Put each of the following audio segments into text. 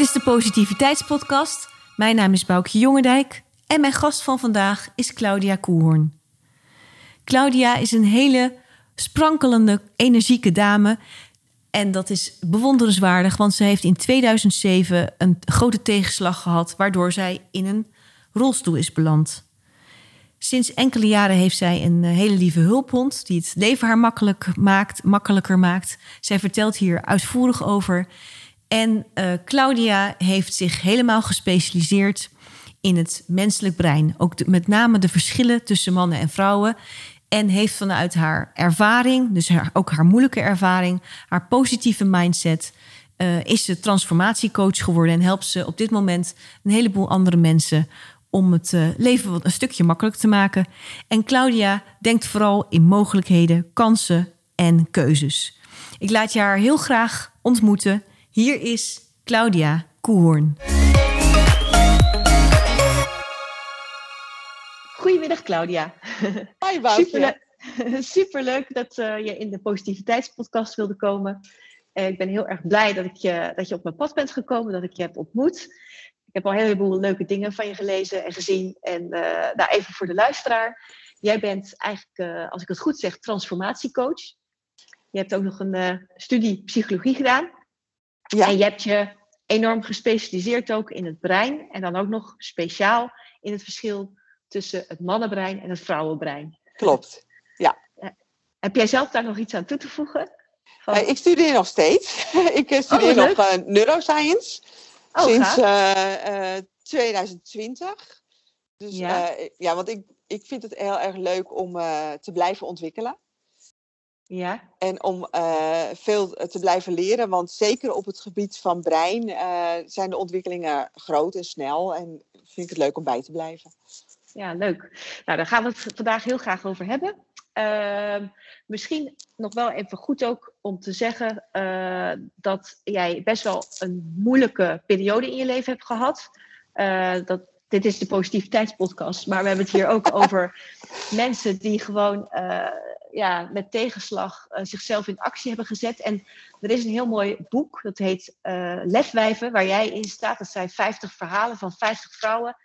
Dit is de Positiviteitspodcast. Mijn naam is Boukje Jongendijk en mijn gast van vandaag is Claudia Koehoorn. Claudia is een hele sprankelende, energieke dame. En dat is bewonderenswaardig, want ze heeft in 2007 een grote tegenslag gehad, waardoor zij in een rolstoel is beland. Sinds enkele jaren heeft zij een eh, hele lieve hulphond die het leven haar makkelijk maakt, makkelijker maakt. Zij vertelt hier uitvoerig over. En uh, Claudia heeft zich helemaal gespecialiseerd in het menselijk brein. Ook met name de verschillen tussen mannen en vrouwen. En heeft vanuit haar ervaring, dus ook haar moeilijke ervaring, haar positieve mindset, uh, is ze transformatiecoach geworden en helpt ze op dit moment een heleboel andere mensen om het uh, leven wat een stukje makkelijker te maken. En Claudia denkt vooral in mogelijkheden, kansen en keuzes. Ik laat je haar heel graag ontmoeten. Hier is Claudia Koehoorn. Goedemiddag Claudia. Hi Woutje. Superleuk, superleuk dat uh, je in de positiviteitspodcast wilde komen. Uh, ik ben heel erg blij dat, ik je, dat je op mijn pad bent gekomen, dat ik je heb ontmoet. Ik heb al een heleboel leuke dingen van je gelezen en gezien. En uh, nou, even voor de luisteraar. Jij bent eigenlijk, als ik het goed zeg, transformatiecoach. Je hebt ook nog een studie psychologie gedaan. Ja. En je hebt je enorm gespecialiseerd ook in het brein. En dan ook nog speciaal in het verschil tussen het mannenbrein en het vrouwenbrein. Klopt, ja. Heb jij zelf daar nog iets aan toe te voegen? Van... Uh, ik studeer nog steeds. ik studeer oh, nog uh, neuroscience. Oh, sinds 2020. Dus ja, ja want ik, ik vind het heel erg leuk om te blijven ontwikkelen. Ja. En om uh, veel te blijven leren, want zeker op het gebied van brein uh, zijn de ontwikkelingen groot en snel. En vind ik het leuk om bij te blijven. Ja, leuk. Nou, daar gaan we het vandaag heel graag over hebben. Uh, misschien nog wel even goed ook om te zeggen dat jij best wel een moeilijke periode in je leven hebt gehad. dat, dit is de positiviteitspodcast, maar we hebben het hier ook over mensen die gewoon ja, met tegenslag uh, zichzelf in actie hebben gezet. En er is een heel mooi boek, dat heet uh, Lefwijven, waar jij in staat. Dat zijn 50 verhalen van 50 vrouwen.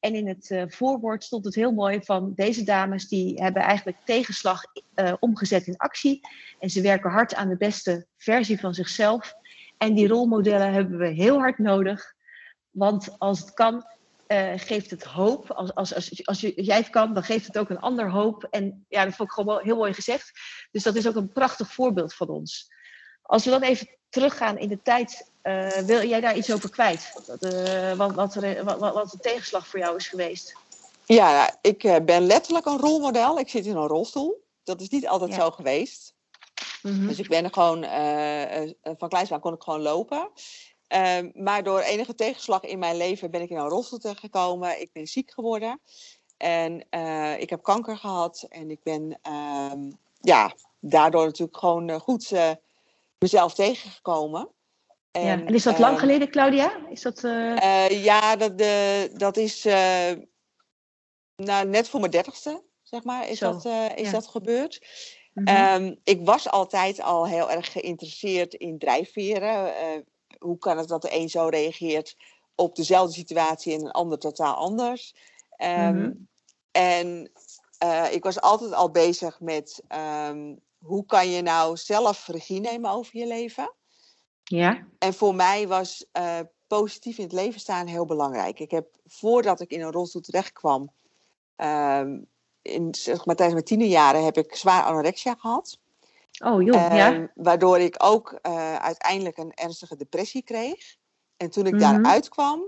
En in het uh, voorwoord stond het heel mooi van deze dames, die hebben eigenlijk tegenslag omgezet in actie. En ze werken hard aan de beste versie van zichzelf. En die rolmodellen hebben we heel hard nodig. Want als het kan, uh, geeft het hoop. Als, als, als, als, jij het kan, dan geeft het ook een ander hoop. En ja, dat vond ik gewoon heel mooi gezegd. Dus dat is ook een prachtig voorbeeld van ons. Als we dan even teruggaan in de tijd, uh, wil jij daar iets over kwijt? Uh, wat, wat, wat, wat de tegenslag voor jou is geweest? Ja, ik ben letterlijk een rolmodel. Ik zit in een rolstoel. Dat is niet altijd ja. zo geweest. Mm -hmm. Dus ik ben er gewoon, van kleins aan kon ik gewoon lopen. Uh, maar door enige tegenslag in mijn leven ben ik in een rolstoel terechtgekomen. Ik ben ziek geworden. En uh, ik heb kanker gehad. En ik ben uh, ja, daardoor natuurlijk gewoon uh, goed uh, mezelf tegengekomen. En, ja. en, is dat lang geleden, Claudia? Is dat, ja, dat, de, dat is nou, net voor mijn dertigste, zeg maar, is, dat, is ja. dat gebeurd. Mm -hmm. ik was altijd al heel erg geïnteresseerd in drijfveren hoe kan het dat de een zo reageert op dezelfde situatie en een ander totaal anders? Um, mm-hmm. En uh, ik was altijd al bezig met um, hoe kan je nou zelf regie nemen over je leven? Ja. En voor mij was uh, positief in het leven staan heel belangrijk. Ik heb voordat ik in een rolstoel terecht kwam, um, in, zeg maar, tijdens mijn tienerjaren heb ik zwaar anorexia gehad. Oh joh, ja. Waardoor ik ook uh, uiteindelijk een ernstige depressie kreeg. En toen ik mm-hmm. daaruit kwam,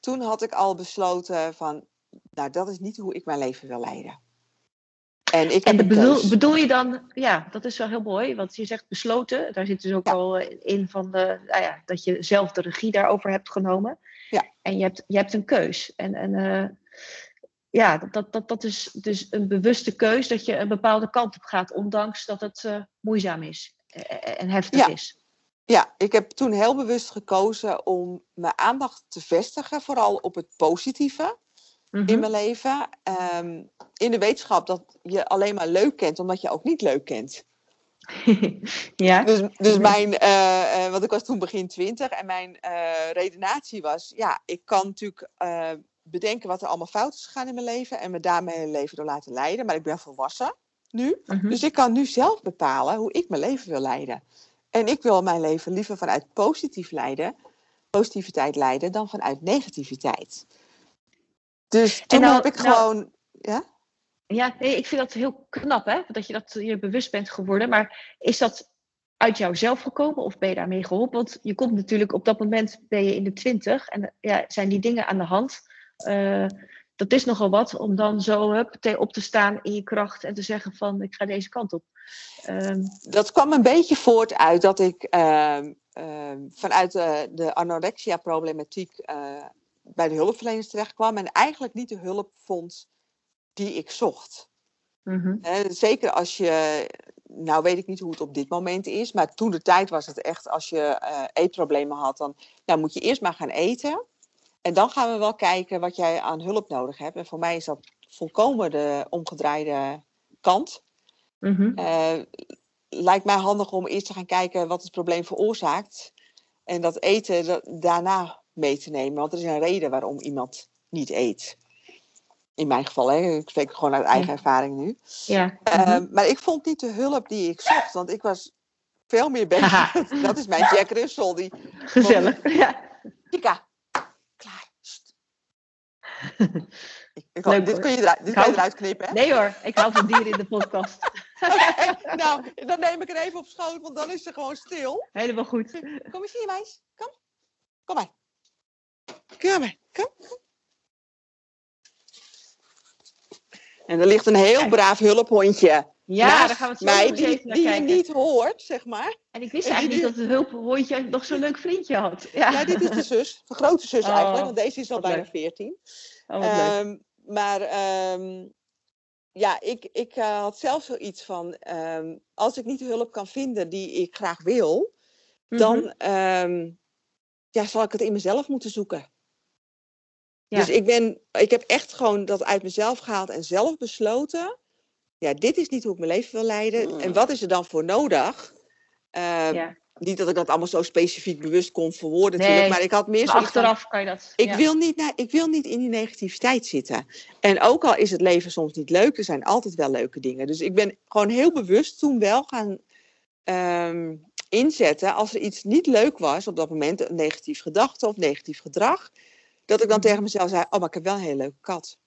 toen had ik al besloten van, nou dat is niet hoe ik mijn leven wil leiden. En, ik en de bedoel, bedoel, je dan, ja, dat is wel heel mooi, want je zegt besloten, daar zit dus ook ja. al in van de, nou ja, dat je zelf de regie daarover hebt genomen. Ja. En je hebt, je hebt een keus. En, en uh, ja, dat, dat, dat is dus een bewuste keus dat je een bepaalde kant op gaat, ondanks dat het uh, moeizaam is en heftig ja. is. Ja, ik heb toen heel bewust gekozen om mijn aandacht te vestigen, vooral op het positieve mm-hmm. in mijn leven. Um, in de wetenschap dat je alleen maar leuk kent, omdat je ook niet leuk kent. ja. Dus, dus mijn, uh, want ik was toen begin twintig en mijn redenatie was, ja, ik kan natuurlijk bedenken wat er allemaal fout is gegaan in mijn leven en me daarmee mijn leven door laten leiden, maar ik ben volwassen nu, mhm. dus ik kan nu zelf bepalen hoe ik mijn leven wil leiden. En ik wil mijn leven liever vanuit positief leiden, positiviteit leiden, dan vanuit negativiteit. Dus toen nou, heb ik nou, gewoon. Ja? Ja, nee, ik vind dat heel knap, hè? Dat je dat je bewust bent geworden. Maar is dat uit jouzelf gekomen of ben je daarmee geholpen? Want je komt natuurlijk op dat moment ben je in de twintig en ja, zijn die dingen aan de hand. Uh, dat is nogal wat om dan zo hup, op te staan in je kracht en te zeggen van ik ga deze kant op. Um, dat kwam een beetje voort uit dat ik uh, uh, vanuit de, de anorexia-problematiek uh, bij de hulpverleners terecht kwam en eigenlijk niet de hulp vond die ik zocht. Mm zeker als je, nou weet ik niet hoe het op dit moment is, maar toen de tijd was het echt, als je eetproblemen had, dan nou, moet je eerst maar gaan eten. En dan gaan we wel kijken wat jij aan hulp nodig hebt. En voor mij is dat volkomen de omgedraaide kant. Mm lijkt mij handig om eerst te gaan kijken wat het probleem veroorzaakt. En dat eten daarna mee te nemen. Want er is een reden waarom iemand niet eet. In mijn geval, hè. ik spreek gewoon uit eigen ervaring nu. Ja. Uh, Maar ik vond niet de hulp die ik zocht, want ik was veel meer bezig. dat is mijn Jack Russell. Die Gezellig. Ja. Chica. Ik, ik Leuk, dit kun je eruit, dit kan je eruit knippen, hè? Nee hoor, ik hou van dieren in de podcast. okay, nou, dan neem ik er even op schoot, want dan is ze gewoon stil. Helemaal goed. Kom eens hier, meis. Kom. Kom maar. Kom maar. Kom. En er ligt een heel braaf hulphondje. Ja, daar gaan we het zo mij, die, even naar die je niet hoort, zeg maar. En ik wist eigenlijk niet dat het hulphondje nog zo'n leuk vriendje had. Ja. ja, dit is de zus. De grote zus oh, eigenlijk, want deze is al bijna 14. Oh, um, maar um, ja, ik, ik uh, had zelf zoiets van, um, als ik niet de hulp kan vinden die ik graag wil, dan mm -hmm. ja, zal ik het in mezelf moeten zoeken. Dus ik, ben, ik heb echt gewoon dat uit mezelf gehaald en zelf besloten. Ja, dit is niet hoe ik mijn leven wil leiden. En mm. wat is er dan voor nodig? Uh, Niet dat ik dat allemaal zo specifiek bewust kon verwoorden, nee, natuurlijk, maar ik had meer zo. Achteraf kan je dat. Ik, wil niet, ik wil niet in die negativiteit zitten. En ook al is het leven soms niet leuk, er zijn altijd wel leuke dingen. Dus ik ben gewoon heel bewust toen wel gaan um, inzetten. Als er iets niet leuk was op dat moment, een negatief gedachte of negatief gedrag dat ik dan tegen mezelf zei, oh, maar ik heb wel een hele leuke kat.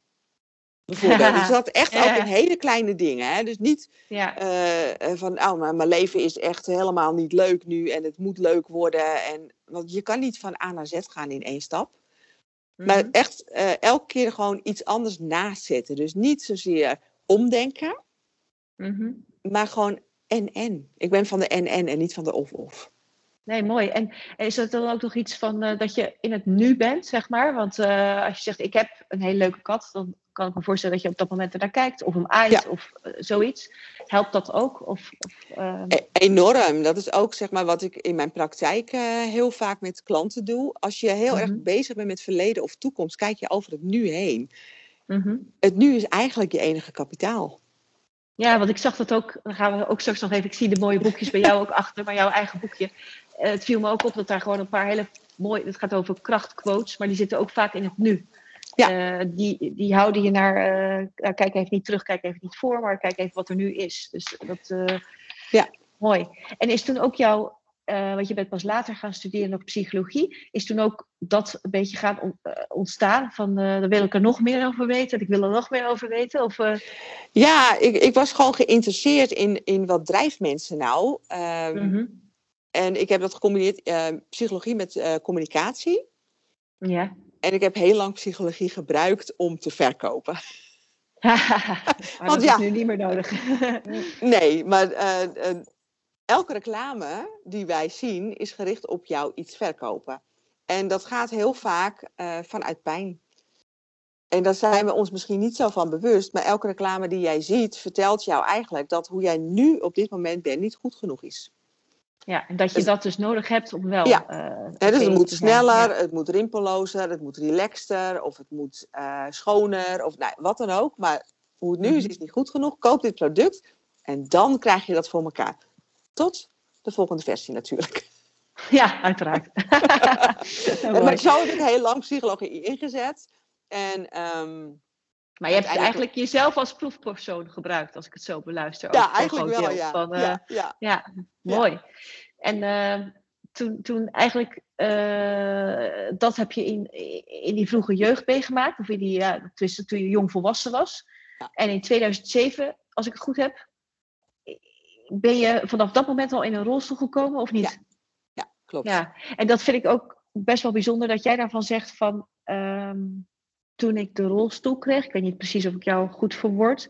Bijvoorbeeld. dus dat echt ook in hele kleine dingen. Hè? Dus niet ja. uh, van, oh, maar mijn leven is echt helemaal niet leuk nu en het moet leuk worden. En, want je kan niet van A naar Z gaan in één stap. Maar mhm. echt uh, elke keer gewoon iets anders naast zetten. Dus niet zozeer omdenken, mm -hmm. maar gewoon en-en. Ik ben van de en-en en niet van de of-of. Nee, mooi. En is het dan ook nog iets van uh, dat je in het nu bent, zeg maar? Want uh, als je zegt, ik heb een hele leuke kat, dan kan ik me voorstellen dat je op dat moment ernaar kijkt, of hem aait, ja. of uh, zoiets. Helpt dat ook? Of, of e enorm. Dat is ook zeg maar wat ik in mijn praktijk heel vaak met klanten doe. Als je heel mm -hmm. erg bezig bent met verleden of toekomst, kijk je over het nu heen. Mm -hmm. Het nu is eigenlijk je enige kapitaal. Ja, want ik zag dat ook, dan gaan we ook straks nog even, ik zie de mooie boekjes bij jou ook achter, maar jouw eigen boekje. Het viel me ook op dat daar gewoon een paar hele mooie, het gaat over krachtquotes, maar die zitten ook vaak in het nu. Ja. Uh, die, die houden je naar, uh, kijk even niet terug, kijk even niet voor, maar kijk even wat er nu is. Dus dat, ja. mooi. En is toen ook jouw want je bent pas later gaan studeren op psychologie, is toen ook dat een beetje gaan on, ontstaan? Van, daar wil ik er nog meer over weten, ik wil er nog meer over weten? Of, Ja, ik, ik was gewoon geïnteresseerd in, in wat drijft mensen nou. Mm -hmm. En ik heb dat gecombineerd, psychologie met communicatie. Ja. En ik heb heel lang psychologie gebruikt om te verkopen. maar Want, dat ja, is nu niet meer nodig. nee, maar elke reclame die wij zien is gericht op jou iets verkopen. En dat gaat heel vaak uh, vanuit pijn. En daar zijn we ons misschien niet zo van bewust, maar elke reclame die jij ziet vertelt jou eigenlijk dat hoe jij nu op dit moment bent niet goed genoeg is. Ja, en dat je dus, dat dus nodig hebt om wel. Ja, uh, dus het moet sneller, ja. het moet rimpellozer, het moet relaxter of het moet uh, schoner of nou, wat dan ook. Maar hoe het nu is, mhm. is niet goed genoeg. Koop dit product en dan krijg je dat voor elkaar. Tot de volgende versie natuurlijk. Ja, uiteraard. maar zo heb ik heel lang psychologie ingezet. En, ehm, maar je hebt eigenlijk jezelf als proefpersoon gebruikt, als ik het zo beluister. Ja, eigenlijk wel, ja. Van, ja, uh, ja. ja. mooi. En uh, toen, toen eigenlijk, uh, dat heb je in, in die vroege jeugd meegemaakt, of in die, ja, toen je jong volwassen was. En in 2007, als ik het goed heb, ben je vanaf dat moment al in een rolstoel gekomen, of niet? Ja, ja klopt. Ja, en dat vind ik ook best wel bijzonder dat jij daarvan zegt van... Um, toen ik de rolstoel kreeg, ik weet niet precies of ik jou goed verwoord,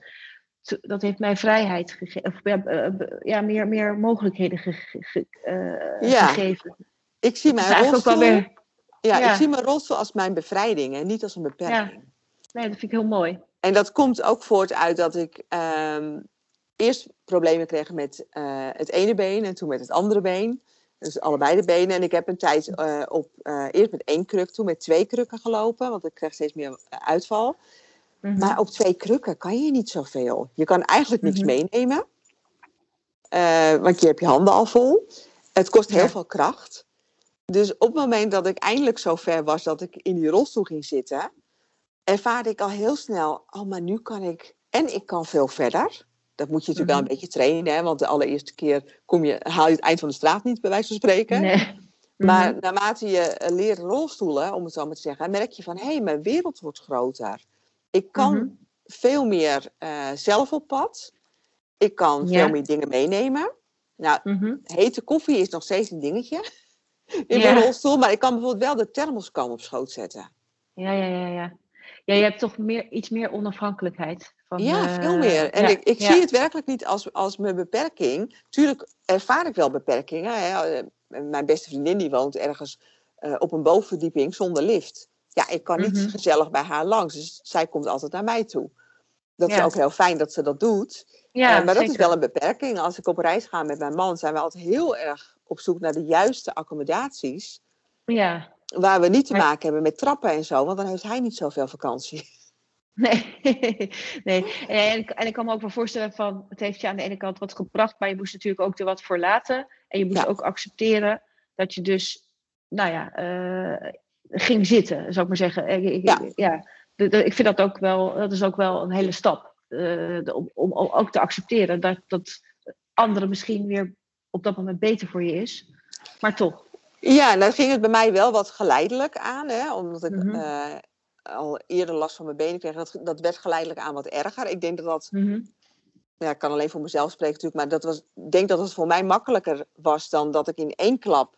dat heeft mij vrijheid gegeven, of ja, ja, meer, meer mogelijkheden ge ge uh, ja. gegeven. Ik zie mijn rolstoel, weer, ja, ja, ik zie mijn rolstoel als mijn bevrijding en niet als een beperking. Ja. Nee, dat vind ik heel mooi. En dat komt ook voort uit dat ik um, eerst problemen kreeg met uh, het ene been en toen met het andere been. Dus allebei de benen. En ik heb een tijd uh, op, uh, eerst met één kruk, toen met twee krukken gelopen. Want ik kreeg steeds meer uitval. Mm -hmm. Maar op twee krukken kan je niet zoveel. Je kan eigenlijk niks mm -hmm. meenemen. Uh, want je hebt je handen al vol. Het kost heel ja. veel kracht. Dus op het moment dat ik eindelijk zo ver was dat ik in die rolstoel ging zitten, ervaarde ik al heel snel, oh, maar nu kan ik, en ik kan veel verder. Dat moet je natuurlijk mm -hmm. wel een beetje trainen, hè? want de allereerste keer kom je, haal je het eind van de straat niet, bij wijze van spreken. Nee. Maar mm -hmm. naarmate je leert rolstoelen, om het zo maar te zeggen, merk je van, hé, hey, mijn wereld wordt groter. Ik kan mm -hmm. veel meer uh, zelf op pad. Ik kan ja. veel meer dingen meenemen. Nou, Mhm. hete koffie is nog steeds een dingetje in Ja. mijn rolstoel, maar ik kan bijvoorbeeld wel de thermoskan op schoot zetten. Ja, ja, ja, ja. Ja, je hebt toch meer, iets meer onafhankelijkheid. Van, Ja, eh, veel meer. En ja, ik, ik ja. zie het werkelijk niet als, als mijn beperking. Tuurlijk ervaar ik wel beperkingen. Hè. Eh, Mijn beste vriendin die woont ergens eh, op een bovenverdieping zonder lift. Ja, ik kan niet Mhm. gezellig bij haar langs. Dus zij komt altijd naar mij toe. Dat is ook heel fijn dat ze dat doet. Ja, Eh, maar dat is wel een beperking. Als ik op reis ga met mijn man, zijn we altijd heel erg op zoek naar de juiste accommodaties. Ja, Waar we niet te maken hebben met trappen en zo, want dan heeft hij niet zoveel vakantie. nee. nee. En, ik- en ik kan me ook wel voorstellen van, het heeft je aan de ene kant wat gebracht, maar je moest natuurlijk ook er wat voor laten. En je moest Ja. ook accepteren dat je dus, nou ja, eh, ging zitten, zou ik maar zeggen. Ik, ik, Ja. ja. De- de- ik vind dat ook wel, dat is ook wel een hele stap. eh, de- om, om om ook te accepteren dat, dat anderen misschien weer op dat moment beter voor je is. Maar toch. Ja, en dan ging het bij mij wel wat geleidelijk aan, hè, omdat ik Mhm. eh, al eerder last van mijn benen kreeg. Dat, dat werd geleidelijk aan wat erger. Ik denk dat dat, Mhm. ja, ik kan alleen voor mezelf spreken natuurlijk, maar dat was, ik denk dat het voor mij makkelijker was dan dat ik in één klap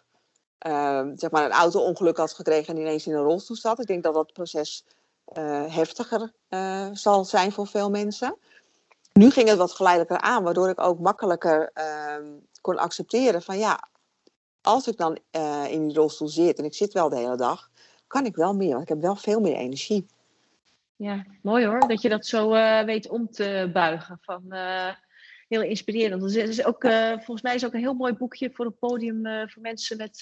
eh, zeg maar een auto-ongeluk had gekregen en ineens in een rolstoel zat. Ik denk dat dat proces eh, heftiger eh, zal zijn voor veel mensen. Nu ging het wat geleidelijker aan, waardoor ik ook makkelijker ehm, kon accepteren van ja, als ik dan eh, in die rolstoel zit en ik zit wel de hele dag, kan ik wel meer, want ik heb wel veel meer energie. Ja, mooi hoor. Dat je dat zo eh, weet om te buigen. Van, eh, heel inspirerend. Dat is, ook, eh, volgens mij is ook een heel mooi boekje voor een podium voor mensen met,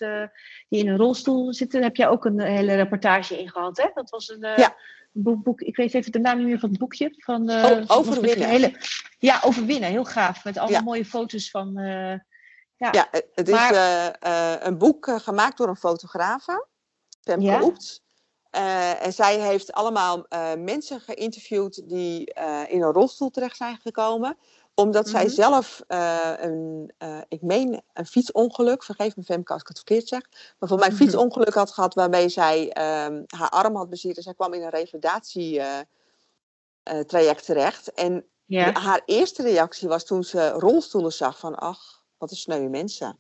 die in een rolstoel zitten. Daar heb jij ook een hele reportage in gehad. Hè? Dat was een Ja. boek, boek. Ik weet even de naam niet meer van het boekje. Van, O- was met Overwinnen. Hele, ja, overwinnen. Heel gaaf. Met allemaal Ja. mooie foto's van. ja. Ja, het, het Maar- is een boek gemaakt door een fotografe, Femke Ja? Eh, en zij heeft allemaal eh, mensen geïnterviewd die eh, in een rolstoel terecht zijn gekomen. Omdat zij Mhm. zelf een, ik meen een fietsongeluk, vergeef me Femke als ik het verkeerd zeg. Maar voor mij een Mhm. fietsongeluk had gehad waarmee zij ehm, haar arm had bezeerd. En zij kwam in een revalidatietraject terecht. En ja. haar eerste reactie was toen ze rolstoelen zag van, ach, wat een sneu mensen.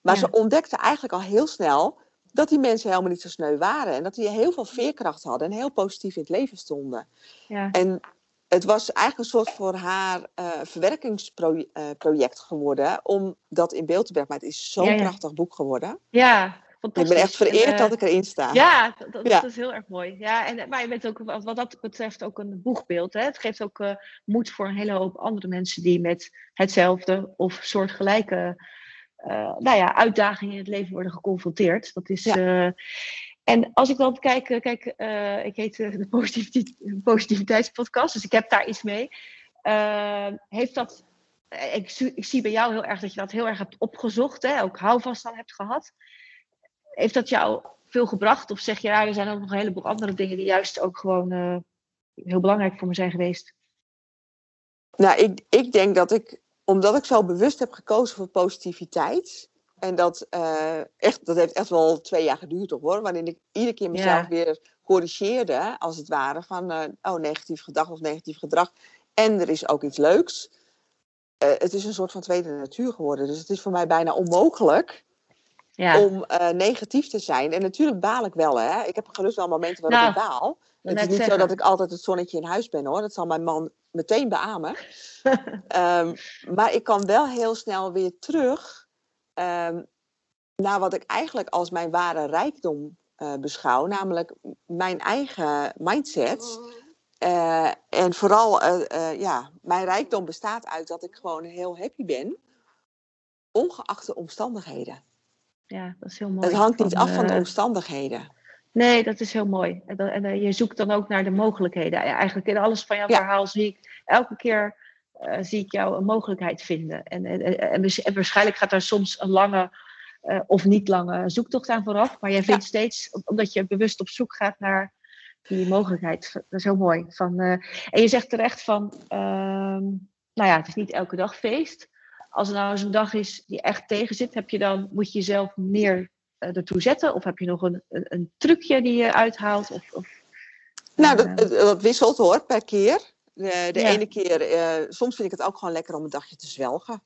Maar Ja. ze ontdekte eigenlijk al heel snel dat die mensen helemaal niet zo sneu waren. En dat die heel veel veerkracht hadden en heel positief in het leven stonden. ja. En het was eigenlijk een soort voor haar eh verwerkingsproject geworden om dat in beeld te brengen. Maar het is zo'n Ja, ja. prachtig boek geworden. ja, Ik ben echt vereerd En, eh, dat ik erin sta. Ja, dat, dat, Ja. dat is heel erg mooi. Ja, en, maar je bent ook wat, dat betreft ook een boegbeeld. Hè? Het geeft ook eh, moed voor een hele hoop andere mensen die met hetzelfde of soortgelijke eh, nou ja, uitdagingen in het leven worden geconfronteerd. Dat is, Ja. eh, en als ik dan kijk, eh, kijk eh, ik heet eh, de positiviteit, positiviteitspodcast, dus ik heb daar iets mee. Eh, heeft dat ik, ik, zie bij jou heel erg dat je dat heel erg hebt opgezocht, hè? ook houvast aan hebt gehad. Heeft dat jou veel gebracht? Of zeg je, ja, er zijn ook nog een heleboel andere dingen die juist ook gewoon uh, heel belangrijk voor me zijn geweest? Nou, ik, ik denk dat ik, omdat ik zo bewust heb gekozen voor positiviteit. En dat, uh, echt, dat heeft echt wel twee jaar geduurd toch hoor. Waarin ik iedere keer mezelf weer corrigeerde, als het ware, van uh, oh, negatief gedrag of negatief gedrag. En er is ook iets leuks. Uh, het is een soort van tweede natuur geworden. Dus het is voor mij bijna onmogelijk ja. om negatief te zijn. En natuurlijk baal ik wel, hè. Ik heb gerust wel momenten waar nou, ik baal. Het is niet zeggen. zo dat ik altijd het zonnetje in huis ben, hoor. Dat zal mijn man meteen beamen. um, maar ik kan wel heel snel weer terug um, naar wat ik eigenlijk als mijn ware rijkdom uh, beschouw. Namelijk mijn eigen mindset. Uh, en vooral, uh, ja, mijn rijkdom bestaat uit dat ik gewoon heel happy ben. Ongeacht de omstandigheden. Ja, dat is heel mooi. Het hangt niet af van de omstandigheden. Nee, dat is heel mooi. En, en je zoekt dan ook naar de mogelijkheden. Eigenlijk in alles van jouw ja. verhaal zie ik elke keer uh, zie ik jou een mogelijkheid vinden. En, en, waarschijnlijk gaat daar soms een lange uh, of niet lange zoektocht aan vooraf. Maar jij vindt ja. steeds, omdat je bewust op zoek gaat naar die mogelijkheid. Dat is heel mooi. Van, uh, en je zegt terecht van, nou ja, het is niet elke dag feest. Als er nou eens een dag is die echt tegen zit, heb je dan, moet je jezelf meer ertoe zetten? Of heb je nog een, een, een trucje die je uithaalt? Of, of nou, dat, dat, wisselt hoor, per keer. De, de ja. ene keer, uh, soms vind ik het ook gewoon lekker om een dagje te zwelgen.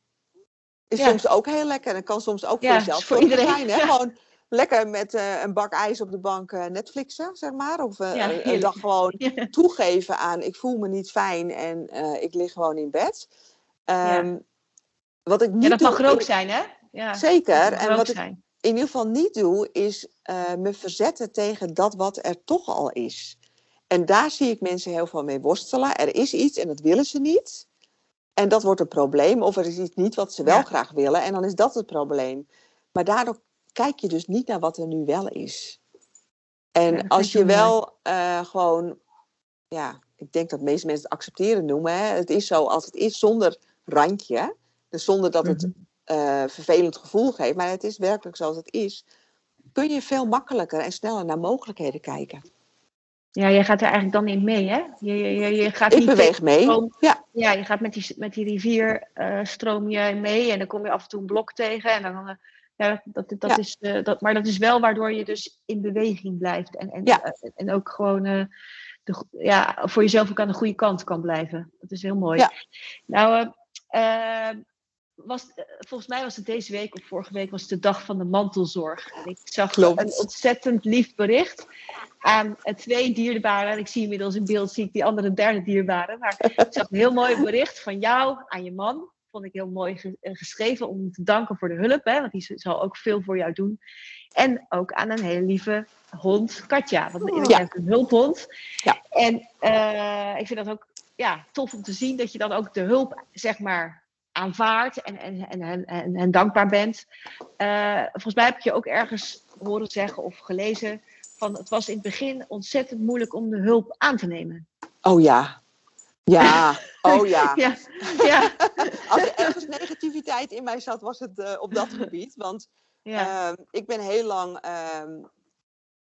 Is ja. soms ook heel lekker en kan soms ook voor jezelf voor iedereen zijn. Hè? Gewoon lekker met uh, een bak ijs op de bank uh, Netflixen, zeg maar. Of uh, een dag gewoon toegeven aan ik voel me niet fijn en ik lig gewoon in bed. Um, wat ik niet ja, dat doe, mag er ook zijn, hè? Ja, zeker. En wat ik zijn. In ieder geval niet doe, is me verzetten tegen dat wat er toch al is. En daar zie ik mensen heel veel mee worstelen. Er is iets en dat willen ze niet. En dat wordt een probleem. Of er is iets niet wat ze wel graag willen. En dan is dat het probleem. Maar daardoor kijk je dus niet naar wat er nu wel is. En ja, als je wel uh, gewoon, ja, ik denk dat de meeste mensen het accepteren noemen. Hè? Het is zo als het is, zonder randje. Dus zonder dat het uh, vervelend gevoel geeft. Maar het is werkelijk zoals het is. Kun je veel makkelijker en sneller naar mogelijkheden kijken. Ja, jij gaat er eigenlijk dan in mee, hè? Je, je, je gaat ik beweeg mee, stroom, ja. Ja, je gaat met die, met die rivier uh, stroom je mee en dan kom je af en toe een blok tegen. En dan, uh, ja, dat, dat ja. Is, uh, dat, maar dat is wel waardoor je dus in beweging blijft. En, en, ja. en ook gewoon de, ja, voor jezelf ook aan de goede kant kan blijven. Dat is heel mooi. Ja. Nou, was, volgens mij was het deze week of vorige week was het de dag van de mantelzorg. En ik zag Klopt. een ontzettend lief bericht aan twee dierbaren. En ik zie inmiddels in beeld zie ik die andere derde dierbare. Maar ik zag een heel mooi bericht van jou aan je man. Vond ik heel mooi geschreven om te danken voor de hulp. Hè, want die zal ook veel voor jou doen. En ook aan een hele lieve hond, Katja. Want je Ja. hebt een hulphond. Ja. En uh, ik vind dat ook ja, tof om te zien dat je dan ook de hulp, zeg maar, aanvaardt en, en, en, en, en dankbaar bent. Uh, volgens mij heb ik je ook ergens horen zeggen of gelezen van het was in het begin ontzettend moeilijk om de hulp aan te nemen. Oh ja. Ja, oh ja. ja, ja. Als er ergens negativiteit in mij zat, was het uh, op dat gebied. Want ja. uh, ik ben heel lang, uh,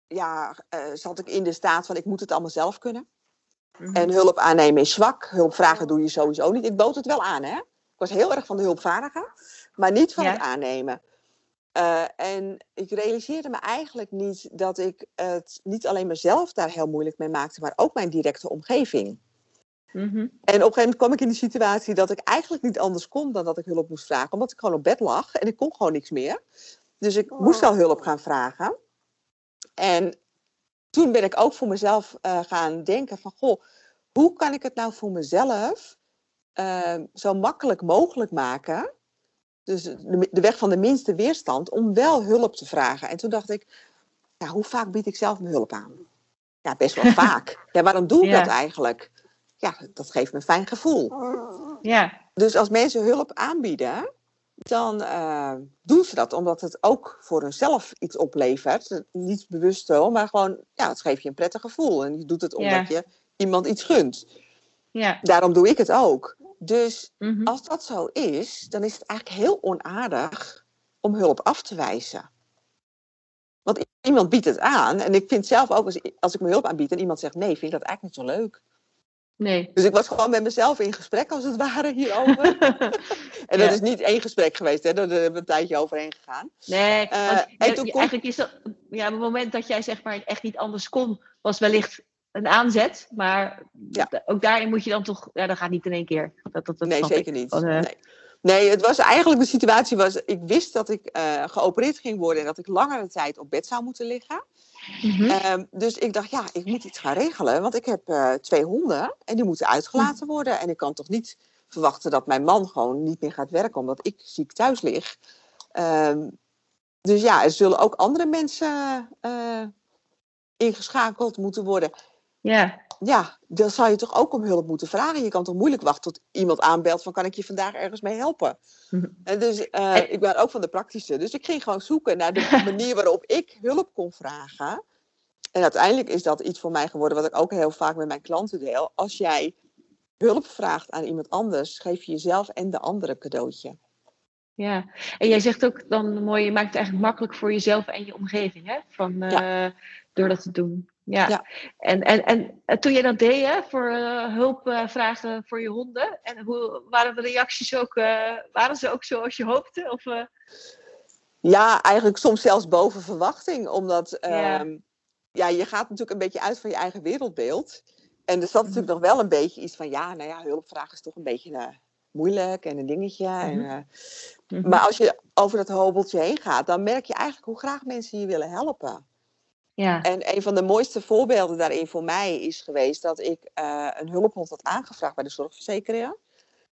ja, uh, zat ik in de staat van ik moet het allemaal zelf kunnen. Mm -hmm. En hulp aannemen is zwak. Hulp vragen doe je sowieso niet. Ik bood het wel aan, hè. Ik was heel erg van de hulpvaardiger, maar niet van ja. het aannemen. Uh, en ik realiseerde me eigenlijk niet dat ik het niet alleen mezelf daar heel moeilijk mee maakte, maar ook mijn directe omgeving. Mm -hmm. En op een gegeven moment kwam ik in de situatie dat ik eigenlijk niet anders kon dan dat ik hulp moest vragen, omdat ik gewoon op bed lag en ik kon gewoon niks meer. Dus ik oh. moest wel hulp gaan vragen. En toen ben ik ook voor mezelf uh, gaan denken van, goh, hoe kan ik het nou voor mezelf uh, zo makkelijk mogelijk maken dus de, de, weg van de minste weerstand, om wel hulp te vragen. En toen dacht ik, ja, hoe vaak bied ik zelf mijn hulp aan? Ja, best wel vaak. Ja, waarom doe ik ja. dat eigenlijk? Ja, dat geeft me een fijn gevoel. Ja. Dus als mensen hulp aanbieden, dan uh, doen ze dat omdat het ook voor hunzelf iets oplevert. Niet bewust zo, maar gewoon, ja, het geeft je een prettig gevoel. En je doet het omdat ja. je iemand iets gunt. Ja. Daarom doe ik het ook. Dus mhm. als dat zo is, dan is het eigenlijk heel onaardig om hulp af te wijzen. Want iemand biedt het aan. En ik vind zelf ook, als, als ik me hulp aanbied en iemand zegt nee, vind ik dat eigenlijk niet zo leuk. Nee. Dus ik was gewoon met mezelf in gesprek, als het ware, hierover. en dat is niet één gesprek geweest, hè. Daar hebben we een tijdje overheen gegaan. Nee, uh, en toen eigenlijk is dat... Ja, op het moment dat jij zeg maar echt niet anders kon, was wellicht een aanzet. Maar ook daarin moet je dan toch... Ja, dat gaat niet in één keer. Dat, dat, dat nee, zeker niet. Uh, nee. nee. het was eigenlijk... De situatie was... Ik wist dat ik uh, geopereerd ging worden... en dat ik langere tijd op bed zou moeten liggen. Mm -hmm. dus ik dacht, ja, ik moet iets gaan regelen. Want ik heb uh, twee honden en die moeten uitgelaten worden. En ik kan toch niet verwachten dat mijn man gewoon niet meer gaat werken omdat ik ziek thuis lig. Um, dus ja, er zullen ook andere mensen ingeschakeld moeten worden. Ja. Ja, dan zou je toch ook om hulp moeten vragen. Je kan toch moeilijk wachten tot iemand aanbelt van kan ik je vandaag ergens mee helpen. En dus uh, ik ben ook van de praktische. Dus ik ging gewoon zoeken naar de manier waarop ik hulp kon vragen. En uiteindelijk is dat iets voor mij geworden wat ik ook heel vaak met mijn klanten deel. Als jij hulp vraagt aan iemand anders, geef je jezelf en de andere een cadeautje. Ja, en jij zegt ook dan mooi, je maakt het eigenlijk makkelijk voor jezelf en je omgeving, hè? Van, uh, ja. Door dat te doen. Ja. ja. En, en, en toen je dat deed, hè, voor uh, hulp uh, vragen voor je honden, en hoe waren de reacties ook, waren ze ook zoals je hoopte? Of, Ja, eigenlijk soms zelfs boven verwachting, omdat ja. Um, ja, je gaat natuurlijk een beetje uit van je eigen wereldbeeld. En er zat mm natuurlijk nog wel een beetje iets van, ja, nou ja, hulpvragen is toch een beetje moeilijk en een dingetje. Mm en, mm -hmm. Maar als je over dat hobbeltje heen gaat, dan merk je eigenlijk hoe graag mensen je willen helpen. Ja. En een van de mooiste voorbeelden daarin voor mij is geweest dat ik uh, een hulphond had aangevraagd bij de zorgverzekeraar.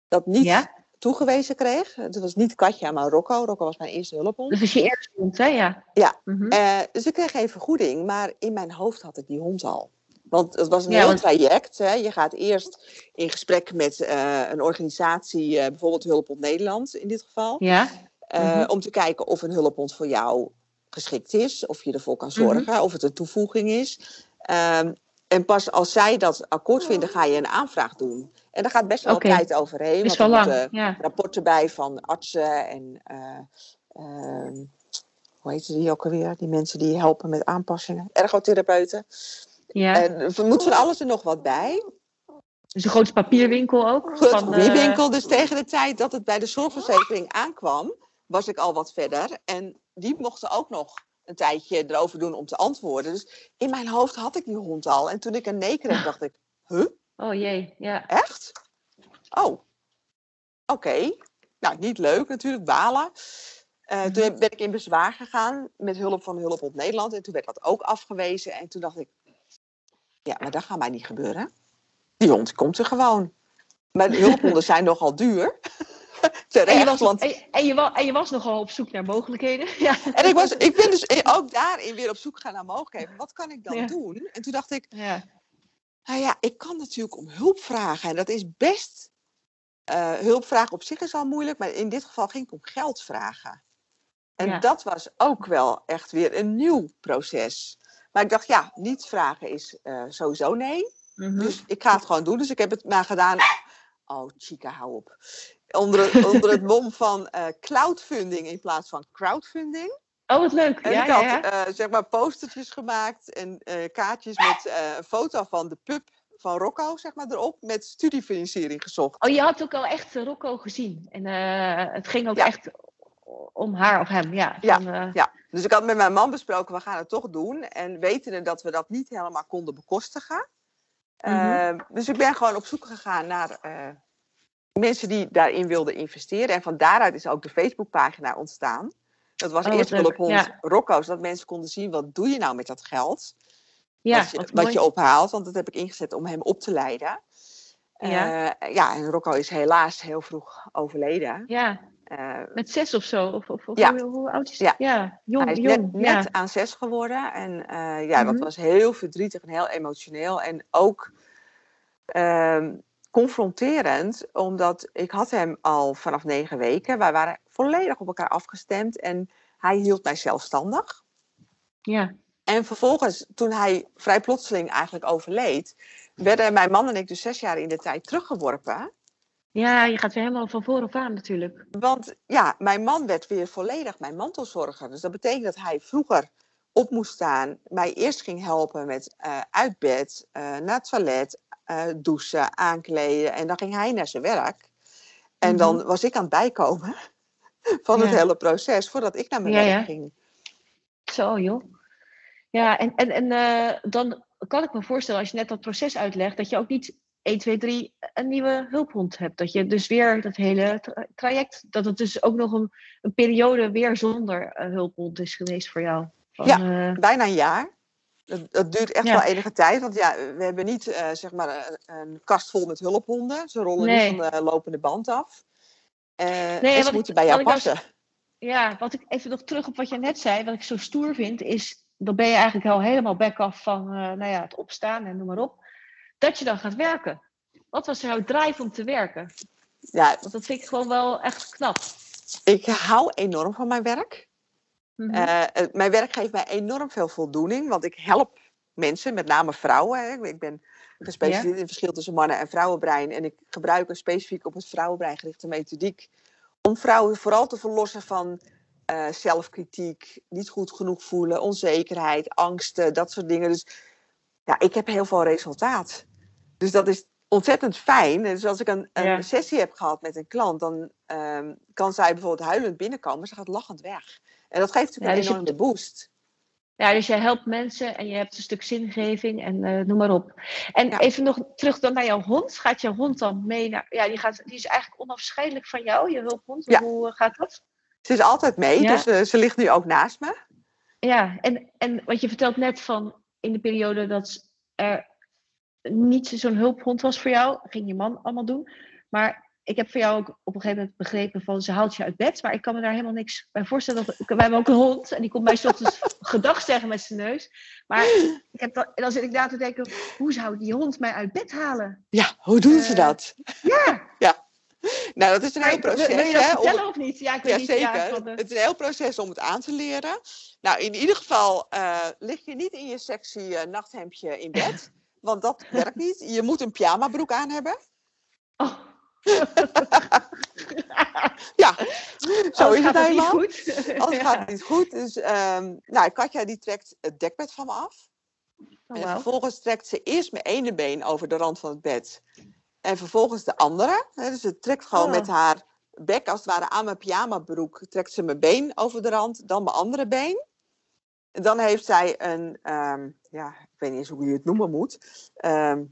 Dat niet ja? toegewezen kreeg. Het was niet Katja, maar Rocco. Rocco was mijn eerste hulphond. Dat was je eerste hond, hè? Ja. Ja. Mm -hmm. uh, dus ik kreeg geen vergoeding, maar in mijn hoofd had ik die hond al. Want het was een ja, heel want... traject. Hè. Je gaat eerst in gesprek met uh, een organisatie, bijvoorbeeld Hulphond Nederland in dit geval. Ja. Uh, mm -hmm. Om te kijken of een hulphond voor jou geschikt is, of je ervoor kan zorgen, mm -hmm. of het een toevoeging is. Um, en pas als zij dat akkoord vinden, ga je een aanvraag doen. En daar gaat best wel okay. tijd overheen. Want er moeten ja. rapporten bij van artsen en uh, hoe heet die ook alweer? Die mensen die helpen met aanpassingen. Ergotherapeuten. Ja. En er moet van alles er nog wat bij. Dus een grote papierwinkel ook? Grote papierwinkel. Uh... Dus tegen de tijd dat het bij de zorgverzekering aankwam, was ik al wat verder. En die mochten ook nog een tijdje erover doen om te antwoorden. Dus in mijn hoofd had ik die hond al. En toen ik een nee kreeg, dacht ik, huh? Oh jee, ja. Echt? Oh, oké. Okay. Nou, niet leuk natuurlijk, balen. Uh, toen ben ik in bezwaar gegaan met hulp van Hulp op Nederland. En toen werd dat ook afgewezen. En toen dacht ik, ja, maar dat gaat mij niet gebeuren. Die hond komt er gewoon. Maar de hulphonden zijn nogal duur. Terecht, en, je was, want... en, je, en, je was, en je was nogal op zoek naar mogelijkheden. Ja. En ik, was, ik ben dus ook daarin weer op zoek gaan naar mogelijkheden. Wat kan ik dan ja. doen? En toen dacht ik, ja. nou ja, ik kan natuurlijk om hulp vragen. En dat is best, uh, hulp vragen op zich is al moeilijk. Maar in dit geval ging ik om geld vragen. En ja. dat was ook wel echt weer een nieuw proces. Maar ik dacht, ja, niet vragen is uh, sowieso nee. Mm -hmm. Dus ik ga het gewoon doen. Dus ik heb het maar gedaan. Oh, chica, hou op. Onder, onder het mom van uh, cloudfunding in plaats van crowdfunding. Oh, wat leuk. En ja, ik had ja, uh, zeg maar postertjes gemaakt en uh, kaartjes met een foto van de pup van Rocco, zeg maar, erop, met studiefinanciering gezocht. Oh, je had ook al echt Rocco gezien. En het ging ook ja. echt om haar of hem, ja. Van, ja, ja, dus ik had met mijn man besproken, we gaan het toch doen. En wetende dat we dat niet helemaal konden bekostigen. Mm -hmm. uh, dus ik ben gewoon op zoek gegaan naar mensen die daarin wilden investeren. En van daaruit is ook de Facebookpagina ontstaan. Dat was oh, eerst Hulphond ja. Rocco, zodat mensen konden zien, wat doe je nou met dat geld? Ja, wat, je, wat je ophaalt, want dat heb ik ingezet om hem op te leiden. Ja, uh, ja en Rocco is helaas heel vroeg overleden. Ja, uh, met zes of zo? Of, of, of ja. hoe, hoe, oud is hij? Ja, ja jong. hij is jong, net, net aan zes geworden. En uh, ja, mm -hmm. dat was heel verdrietig en heel emotioneel. En ook uh, confronterend, omdat ik had hem al vanaf negen weken. Wij waren volledig op elkaar afgestemd en hij hield mij zelfstandig. Ja. En vervolgens, toen hij vrij plotseling eigenlijk overleed, werden mijn man en ik dus zes jaar in de tijd teruggeworpen Ja, je gaat weer helemaal van vooraf aan natuurlijk. Want ja, mijn man werd weer volledig mijn mantelzorger. Dus dat betekent dat hij vroeger op moest staan, mij eerst ging helpen met uh, uit bed, uh, naar het toilet, uh, douchen, aankleden. En dan ging hij naar zijn werk. En dan Mhm. was ik aan het bijkomen van het Ja. hele proces voordat ik naar mijn Ja, werk ging. Zo, joh. Ja, en, en, en eh, dan kan ik me voorstellen, als je net dat proces uitlegt, dat je ook niet 1, 2, 3 een nieuwe hulphond hebt. Dat je dus weer dat hele tra- traject, dat het dus ook nog een, een periode weer zonder eh, hulphond is geweest voor jou. Van, Ja. Bijna een jaar. Dat, dat duurt echt Ja. wel enige tijd. Want ja, we hebben niet eh, zeg maar een, een kast vol met hulphonden. Ze rollen Nee. niet van de lopende band af. Eh, en wat ze ik- moeten bij jou passen. Ja, wat ik even nog terug op wat je net zei, wat ik zo stoer vind, is dan ben je eigenlijk al helemaal back af van eh, nou ja, het opstaan en noem maar op. Dat je dan gaat werken. Wat was jouw drive om te werken? Ja, Want dat vind ik gewoon wel echt knap. ik hou enorm van mijn werk. Mhm. Eh, eh, mijn werk geeft mij enorm veel voldoening, want ik help mensen, met name vrouwen. Hè. Ik ben gespecialiseerd in het verschil tussen mannen- en vrouwenbrein. En ik gebruik een specifiek op het vrouwenbrein gerichte methodiek. Om vrouwen vooral te verlossen van eh, zelfkritiek, niet goed genoeg voelen, onzekerheid, angsten, dat soort dingen. Dus ja, ik heb heel veel resultaat. Dus dat is ontzettend fijn. Dus als ik een, een Ja. sessie heb gehad met een klant, dan ehm, kan zij bijvoorbeeld huilend binnenkomen, maar ze gaat lachend weg. En dat geeft Ja, natuurlijk dus je- een enorme boost. Ja, dus jij helpt mensen en je hebt een stuk zingeving en eh, noem maar op. En Ja. even nog terug dan naar jouw hond. Gaat jouw hond dan mee naar... Ja, die, gaat, die is eigenlijk onafscheidelijk van jou, je hulphond. Ja. Hoe eh, gaat dat? Ze is altijd mee, Ja. dus eh, ze ligt nu ook naast me. Ja, en, en wat je vertelt net van in de periode dat er niet zo'n hulphond was voor jou, ging je man allemaal doen. Maar ik heb voor jou ook op een gegeven moment begrepen van ze haalt je uit bed, maar ik kan me daar helemaal niks bij voorstellen. Dat, wij hebben ook een hond en die komt mij 's ochtends gedag zeggen met zijn neus. Maar ik heb dan, dan zit ik na te denken, hoe zou die hond mij uit bed halen? Ja, hoe doen ze Eh, dat? Ja, Nou, dat is een heel proces. wil, je hè, dat om- vertellen of niet? Ja, ik weet Ja, niet. zeker. Ja, de- Het is een heel proces om het aan te leren. Nou, in ieder geval eh, lig je niet in je sexy eh, nachthemdje in bed. Want dat werkt niet. Je moet een pyjamabroek aan hebben. Oh. Ja, zo is gaat het niet helemaal. goed. Ja. gaat niet goed. Dus, ehm nou, Katja die trekt het dekbed van me af. Oh, en vervolgens trekt ze eerst mijn ene been over de rand van het bed. En vervolgens de andere. Dus ze trekt gewoon Oh. met haar bek als het ware aan mijn pyjamabroek. Trekt ze mijn been over de rand, dan mijn andere been. En dan heeft zij een, ehm, ja, ik weet niet eens hoe je het noemen moet. Ehm,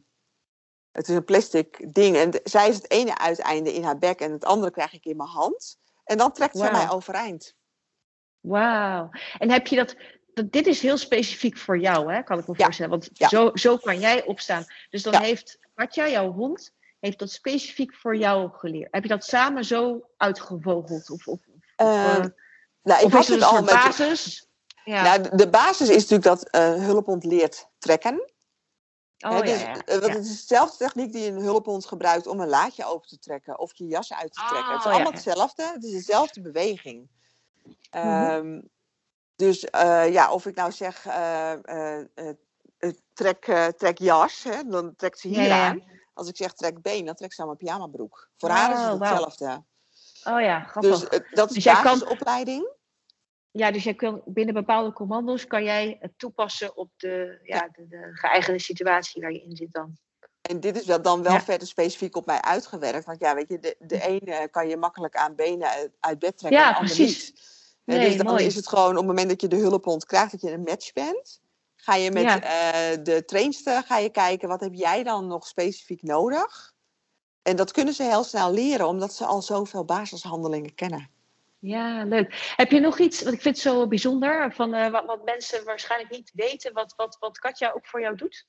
het is een plastic ding. En zij is het ene uiteinde in haar bek en het andere krijg ik in mijn hand. En dan trekt zij Wauw. mij overeind. Wauw. En heb je dat, dat... Dit is heel specifiek voor jou, hè? kan ik me Ja. voorstellen. Want Ja. zo, zo kan jij opstaan. Dus dan Ja. heeft Katja, jouw hond, heeft dat specifiek voor jou geleerd. Heb je dat samen zo uitgevogeld? Of, of, Ehm, eh, nou, ik er het een al met. basis? Ja. Nou, de- basis is natuurlijk dat een hulphond leert trekken. Oh, dus, ja, eh, ja. Het is dezelfde techniek die een hulphond gebruikt om een laadje open te trekken of je jas uit te trekken. het is Oh, allemaal hetzelfde, het is dezelfde beweging. Mhm. Ehm, dus eh, ja, of ik nou zeg, eh, eh, eh, eh, trek, eh, trek jas, hè, dan trekt ze hier aan. Als ik zeg trek been, dan trekt ze aan mijn pyjamabroek. Voor haar is het Oh, hetzelfde. Oh ja, grappig. Dus eh, dat is Dus kan- basisopleiding. Ja, dus jij kan, binnen bepaalde commando's kan jij het toepassen op de, ja, de, de geëigende situatie waar je in zit dan. En dit is wel dan wel Ja. verder specifiek op mij uitgewerkt. Want ja, weet je, de, de ene kan je makkelijk aan benen uit, uit bed trekken, Ja, en precies. Nee, dus dan mooi. is het gewoon op het moment dat je de hulphond krijgt, dat je een match bent. Ga je met Ja. eh, de trainster ga je kijken, wat heb jij dan nog specifiek nodig? En dat kunnen ze heel snel leren, omdat ze al zoveel basishandelingen kennen. Ja, leuk. Heb je nog iets, want ik vind het zo bijzonder, van, eh, wat, wat mensen waarschijnlijk niet weten, wat, wat, wat Katja ook voor jou doet?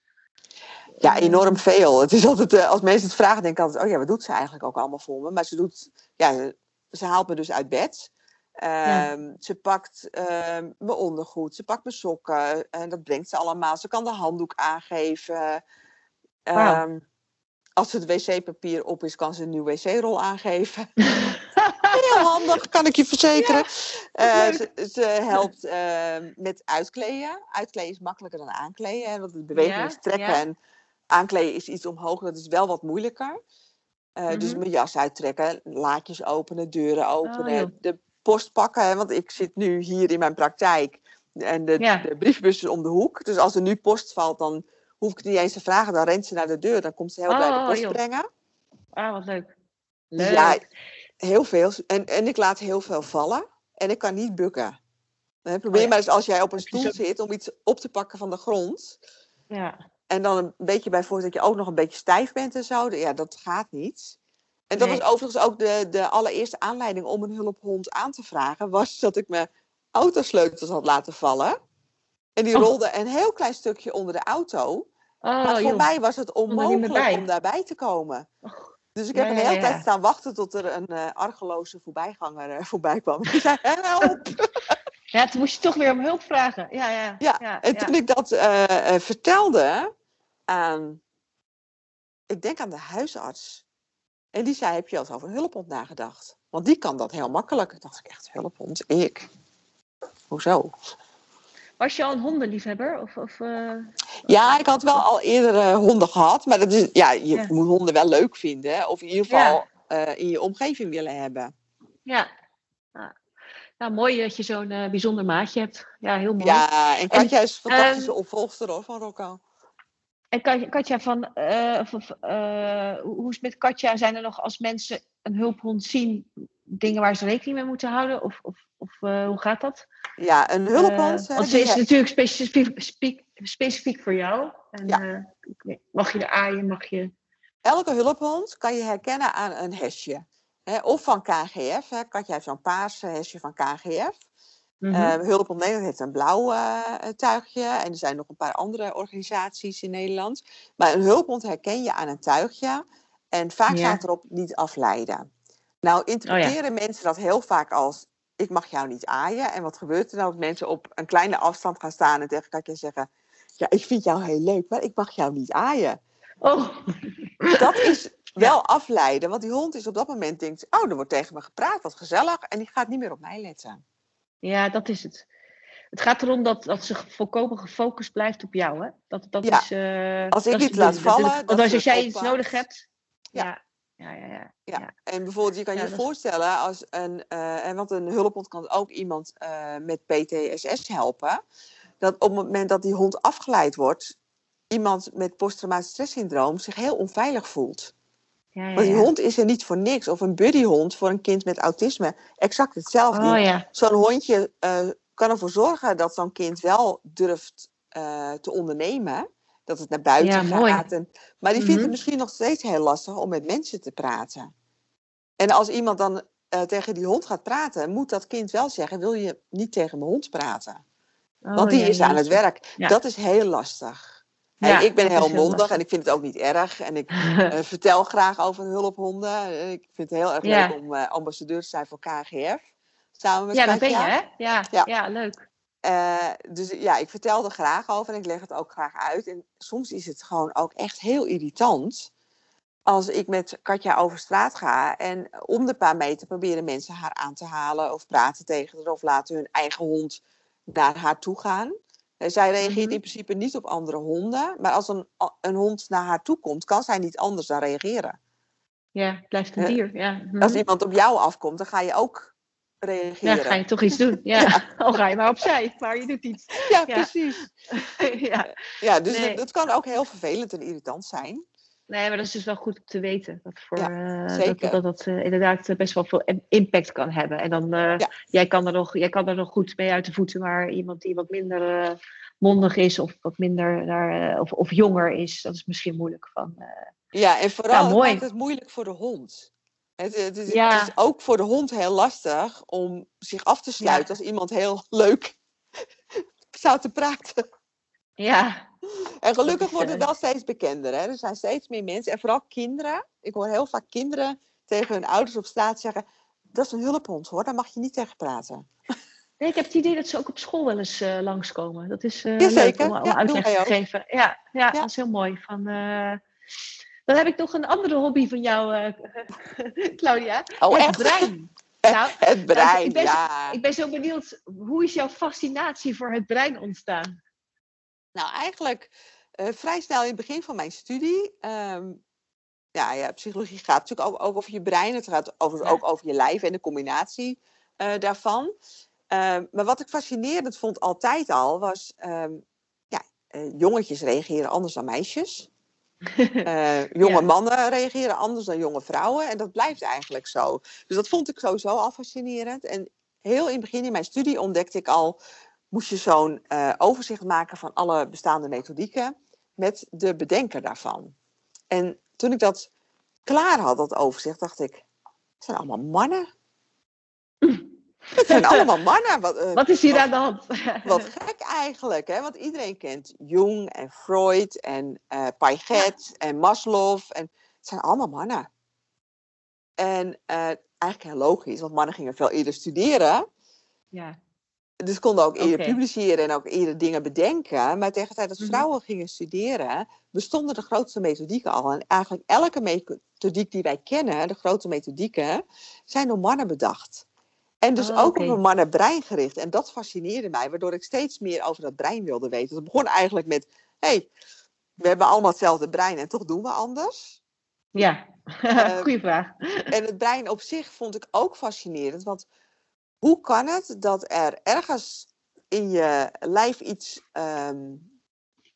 Ja, Eh, enorm veel. Het is altijd, eh, als mensen het vragen, denk ik altijd, oh ja, wat doet ze eigenlijk ook allemaal voor me? Maar ze doet, ja, ze haalt me dus uit bed. Ja. Ehm, Ze pakt ehm, mijn ondergoed, ze pakt mijn sokken en dat brengt ze allemaal. Ze kan de handdoek aangeven. Ehm, als het wc-papier op is, kan ze een nieuw wc-rol aangeven. Heel handig, kan ik je verzekeren. Eh, ze, ze helpt ehm, met uitkleden. Uitkleden is makkelijker dan aankleden. hè, Want de beweging Ja, is trekken ja. en aankleden is iets omhoog. Dat is wel wat moeilijker. Dus Mhm. mijn jas uittrekken, laadjes openen, deuren Oh, openen, joh. de post pakken. Hè, want ik zit nu hier in mijn praktijk en de, de briefbus is om de hoek. Dus als er nu post valt, dan hoef ik het niet eens te vragen. Dan rent ze naar de deur, dan komt ze heel blij de Oh, post joh. brengen. Ah, wat leuk. Leuk. ja, heel veel. En, en ik laat heel veel vallen. En ik kan niet bukken. Hè, probeer Oh ja. maar eens als jij op een stoel zo- zit om iets op te pakken van de grond. ja. En dan een beetje bij voorzet dat je ook nog een beetje stijf bent en zo. Ja, dat gaat niet. En dat Nee. was overigens ook de, de allereerste aanleiding om een hulphond aan te vragen. Was dat ik mijn autosleutels had laten vallen. En die Oh. rolde een heel klein stukje onder de auto. Oh, maar voor joh. mij was het onmogelijk om daarbij te komen. Dus ik Ja, heb een ja, hele ja, tijd ja. staan wachten tot er een eh, argeloze voorbijganger eh, voorbij kwam. Die zei, help! Ja, toen moest je toch weer om hulp vragen. Ja, ja. Ja, ja, en toen ik dat eh, vertelde aan, ik denk aan de huisarts. En die zei, heb je al eens over een hulphond nagedacht? Want die kan dat heel makkelijk. Toen dacht ik echt, hulphond? Ik? Hoezo? Was je al een hondenliefhebber? Of, of, eh, Ja, ik had wel al eerder eh, honden gehad. Maar dat is, ja, je Ja. moet honden wel leuk vinden. Of in ieder Ja. geval eh, in je omgeving willen hebben. Ja. Nou, mooi dat je zo'n bijzonder maatje hebt. Ja, heel mooi. Ja, en Katja is een fantastische ehm, opvolgster hoor, van Rocco. En Kat- Katja, van, of, hoe is het met Katja? Zijn er nog als mensen een hulphond zien dingen waar ze rekening mee moeten houden? Of, of, of eh, hoe gaat dat? Ja, een hulphond. Eh, want ze is natuurlijk specifiek, voor jou. En, Ja. eh, mag je er aaien? Mag je... elke hulphond kan je herkennen aan een hesje. Hè, of van KGF. Hè. Katja heeft zo'n paars hesje van KGF. Eh, Hulphond Nederland heeft een blauw tuigje. En er zijn nog een paar andere organisaties in Nederland. Maar een hulphond herken je aan een tuigje. En vaak Ja. staat erop niet afleiden. Nou interpreteren mensen dat heel vaak als... ik mag jou niet aaien. En wat gebeurt er nou als mensen op een kleine afstand gaan staan... en tegen Katja zeggen... ja, ik vind jou heel leuk, maar ik mag jou niet aaien. Oh, Dat is wel afleiden, want die hond is op dat moment denkt, oh, er wordt tegen me gepraat, wat gezellig, en die gaat niet meer op mij letten. ja, dat is het. Het gaat erom dat, dat ze volkomen gefocust blijft op jou. Hè? Dat, dat Ja. is, eh, Als ik de laat vallen, Want als, jij iets nodig hebt. Ja. Ja, ja, ja. ja. En bijvoorbeeld, je kan je voorstellen, als een, eh, en want een hulphond kan ook iemand eh, met PTSS helpen, dat op het moment dat die hond afgeleid wordt, iemand met posttraumatisch stresssyndroom zich heel onveilig voelt. ja, ja, Want die hond is er niet voor niks. Of een buddyhond voor een kind met autisme, exact hetzelfde. Oh ja. zo'n hondje eh, kan ervoor zorgen dat zo'n kind wel durft te ondernemen. Dat het naar buiten Ja, gaat. En, maar die vindt Mhm. het misschien nog steeds heel lastig om met mensen te praten. En als iemand dan eh, tegen die hond gaat praten, moet dat kind wel zeggen: Wil je niet tegen mijn hond praten? Oh, Want die ja, is aan het werk. Ja. Dat is heel lastig. En ik ben heel mondig en ik vind het ook niet erg. En ik eh, vertel graag over hulphonden. Eh, Ik vind het heel erg leuk om ambassadeur te zijn voor KGF. Samen met ja, dat ben je, hè? Ja, Ja. ja. leuk. Eh, dus ja, ik vertel er graag over en ik leg het ook graag uit. En soms is het gewoon ook echt heel irritant als ik met Katja over straat ga en om de paar meter proberen mensen haar aan te halen of praten tegen haar of laten hun eigen hond naar haar toe gaan. Eh, Zij reageert Mhm. in principe niet op andere honden, maar als een, een hond naar haar toe komt, kan zij niet anders dan reageren. Ja, het blijft een Eh, dier. Ja. Als iemand op jou afkomt, dan ga je ook reageren. ja, ga je toch iets doen. Ja. Al ga je maar opzij, maar je doet iets. Ja, Ja. precies. ja. Ja, dus Nee. dat, dat kan ook heel vervelend en irritant zijn. Nee, maar dat is dus wel goed om te weten. Dat, voor, Ja, eh, dat, dat, dat eh, inderdaad eh, best wel veel im- impact kan hebben. En dan, jij, kan er nog, jij kan er nog goed mee uit de voeten, maar iemand die wat minder mondig is of wat minder daar, of, of jonger is, dat is misschien moeilijk van. Ja, en vooral het maakt het moeilijk voor de hond. Het, het, is, Ja. het is ook voor de hond heel lastig om zich af te sluiten als iemand heel leuk zou te praten. ja, En gelukkig wordt het eh, wel steeds bekender. Hè? Er zijn steeds meer mensen, en vooral kinderen. Ik hoor heel vaak kinderen tegen hun ouders op straat zeggen... dat is een hulphond hoor, daar mag je niet tegen praten. Nee, ik heb het idee dat ze ook op school wel eens eh, langskomen. Dat is eh Jazeker. leuk om, om Ja, uitleg te geven. Ja, ja, Ja. dat is heel mooi. Van, Dan heb ik nog een andere hobby van jou, eh, Claudia. Oh, het echt? brein. Nou, Het brein, ik ben zo- ja. ik ben zo benieuwd, hoe is jouw fascinatie voor het brein ontstaan? Nou, eigenlijk eh, vrij snel in het begin van mijn studie. ehm, ja, ja, psychologie gaat natuurlijk ook, ook over je brein. Het gaat over, ook over je lijf en de combinatie uh, daarvan. Ehm, maar wat ik fascinerend vond altijd al, was... Ehm, ja, uh, jongetjes reageren anders dan meisjes. Uh, jonge ja. mannen reageren anders dan jonge vrouwen. En dat blijft eigenlijk zo. Dus dat vond ik sowieso al fascinerend. En heel in het begin in mijn studie ontdekte ik al... moest je zo'n overzicht maken van alle bestaande methodieken... met de bedenker daarvan. En toen ik dat klaar had, dat overzicht, dacht ik, het zijn allemaal mannen. Het zijn allemaal mannen. Wat, uh, wat is hier wat, aan de hand? wat gek eigenlijk, hè? want iedereen kent Jung en Freud en uh, Piaget ja. en Maslow. En het zijn allemaal mannen. En uh, eigenlijk heel logisch, want mannen gingen veel eerder studeren. Ja. Dus konden ook eerder okay. publiceren en ook eerder dingen bedenken. Maar tegen de tijd dat vrouwen mm -hmm. gingen studeren, bestonden de grootste methodieken al. En eigenlijk elke methodiek die wij kennen, de grote methodieken, zijn door mannen bedacht. En dus oh, ook okay. op een mannenbrein gericht. En dat fascineerde mij, waardoor ik steeds meer over dat brein wilde weten. Het begon eigenlijk met, hé, hey, we hebben allemaal hetzelfde brein en toch doen we anders. Ja, uh, goede vraag. En het brein op zich vond ik ook fascinerend, want hoe kan het dat er ergens in je lijf iets um,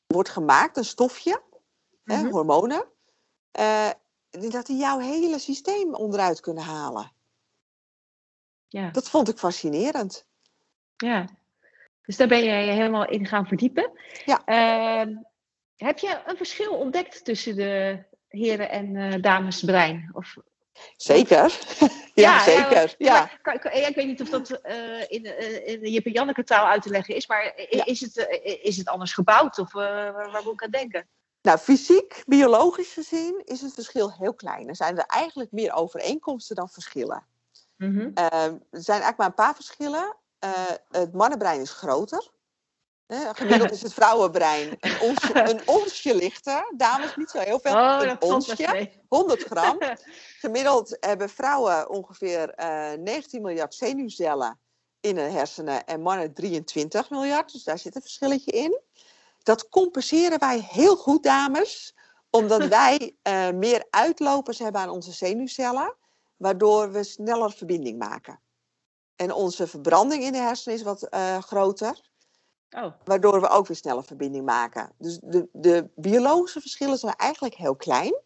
wordt gemaakt, een stofje, mm -hmm. hè, hormonen, uh, dat die jouw hele systeem onderuit kunnen halen? Ja. Dat vond ik fascinerend. Ja, dus daar ben je helemaal in gaan verdiepen. Ja. Uh, heb je een verschil ontdekt tussen de heren en uh, dames brein? Of, zeker. ja, ja, zeker. Ja, ja. Maar, ik weet niet of dat uh, in, uh, in Jip en Janneke taal uit te leggen is, maar ja. is, het, is het anders gebouwd? Of waar, waar moet ik aan denken? Nou, fysiek, biologisch gezien is het verschil heel klein. Er zijn er eigenlijk meer overeenkomsten dan verschillen. Mm -hmm. uh, er zijn eigenlijk maar een paar verschillen. Uh, het mannenbrein is groter. Gemiddeld is het vrouwenbrein een onsje, een onsje lichter. Dames niet zo heel veel. Oh, een onsje, 100 gram. Gemiddeld hebben vrouwen ongeveer 19 miljard zenuwcellen in hun hersenen en mannen 23 miljard. Dus daar zit een verschilletje in. Dat compenseren wij heel goed, dames. Omdat wij meer uitlopers hebben aan onze zenuwcellen waardoor we sneller verbinding maken. En onze verbranding in de hersenen is wat uh, groter, oh. waardoor we ook weer sneller verbinding maken. Dus de, de biologische verschillen zijn eigenlijk heel klein.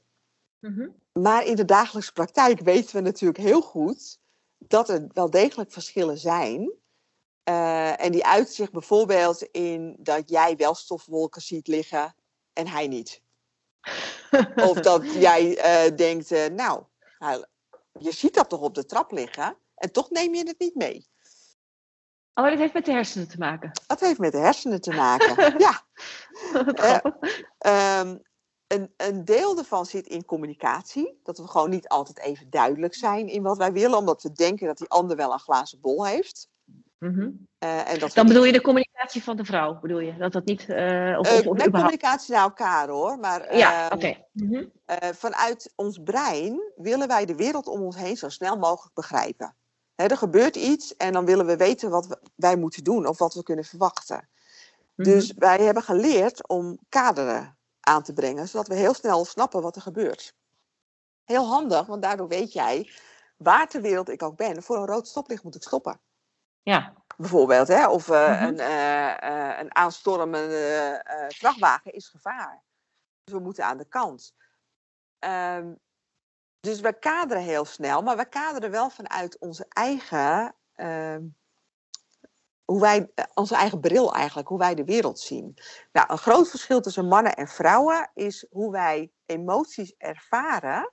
Mm -hmm. Maar in de dagelijkse praktijk weten we natuurlijk heel goed dat er wel degelijk verschillen zijn. Uh, en die uit zich bijvoorbeeld in dat jij wel stofwolken ziet liggen en hij niet. of dat jij uh, denkt, nou, je ziet dat toch op de trap liggen en toch neem je het niet mee. Oh, dat heeft met de hersenen te maken? Dat heeft met de hersenen te maken, ja. Uh, um, een, een deel ervan zit in communicatie. Dat we gewoon niet altijd even duidelijk zijn in wat wij willen, omdat we denken dat die ander wel een glazen bol heeft. Mm -hmm. uh, en dat Dan bedoel je de communicatie van de vrouw, bedoel je? Dat dat niet... Uh, of, of, of met communicatie naar elkaar hoor. Maar ja, oké. Okay. Mm -hmm. vanuit ons brein willen wij de wereld om ons heen zo snel mogelijk begrijpen. He, er gebeurt iets en dan willen we weten wat we, wij moeten doen of wat we kunnen verwachten. Mm -hmm. Dus wij hebben geleerd om kaderen aan te brengen, zodat we heel snel snappen wat er gebeurt. Heel handig, want daardoor weet jij waar ter wereld ik ook ben. Voor een rood stoplicht moet ik stoppen. Ja. Bijvoorbeeld, hè? of uh, mm-hmm. een, uh, uh, een aanstormende vrachtwagen is gevaar. Dus we moeten aan de kant. Um, dus we kaderen heel snel, maar we kaderen wel vanuit onze eigen, hoe wij, onze eigen bril eigenlijk, hoe wij de wereld zien. Nou, een groot verschil tussen mannen en vrouwen is hoe wij emoties ervaren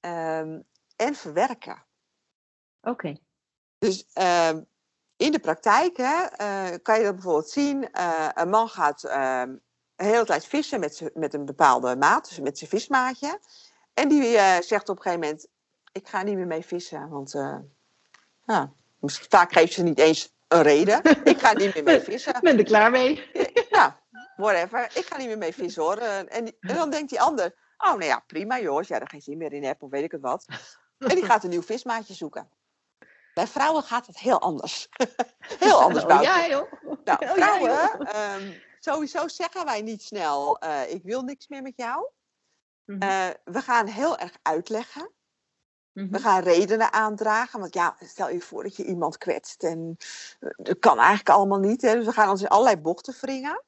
um, en verwerken. Oké. Okay. Dus uh, in de praktijk hè, uh, kan je dat bijvoorbeeld zien. Uh, een man gaat uh, een hele tijd vissen met, met een bepaalde maat, dus met zijn vismaatje. En die eh, zegt op een gegeven moment: Ik ga niet meer mee vissen. Want ja, vaak geeft ze niet eens een reden. Ik ga niet meer mee vissen. ben er klaar mee. ja, whatever. Ik ga niet meer mee vissen hoor. En, en dan denkt die ander: Oh, nou ja, prima joh. Als jij er geen zin meer in hebt, of weet ik het wat. En die gaat een nieuw vismaatje zoeken. Bij vrouwen gaat het heel anders. heel anders, oh, ja, joh. Nou, vrouwen, um, sowieso zeggen wij niet snel, uh, ik wil niks meer met jou. Mhm. Eh, we gaan heel erg uitleggen. Mhm. We gaan redenen aandragen. Want ja, stel je voor dat je iemand kwetst. En eh, dat kan eigenlijk allemaal niet. Hè? Dus we gaan ons in allerlei bochten wringen.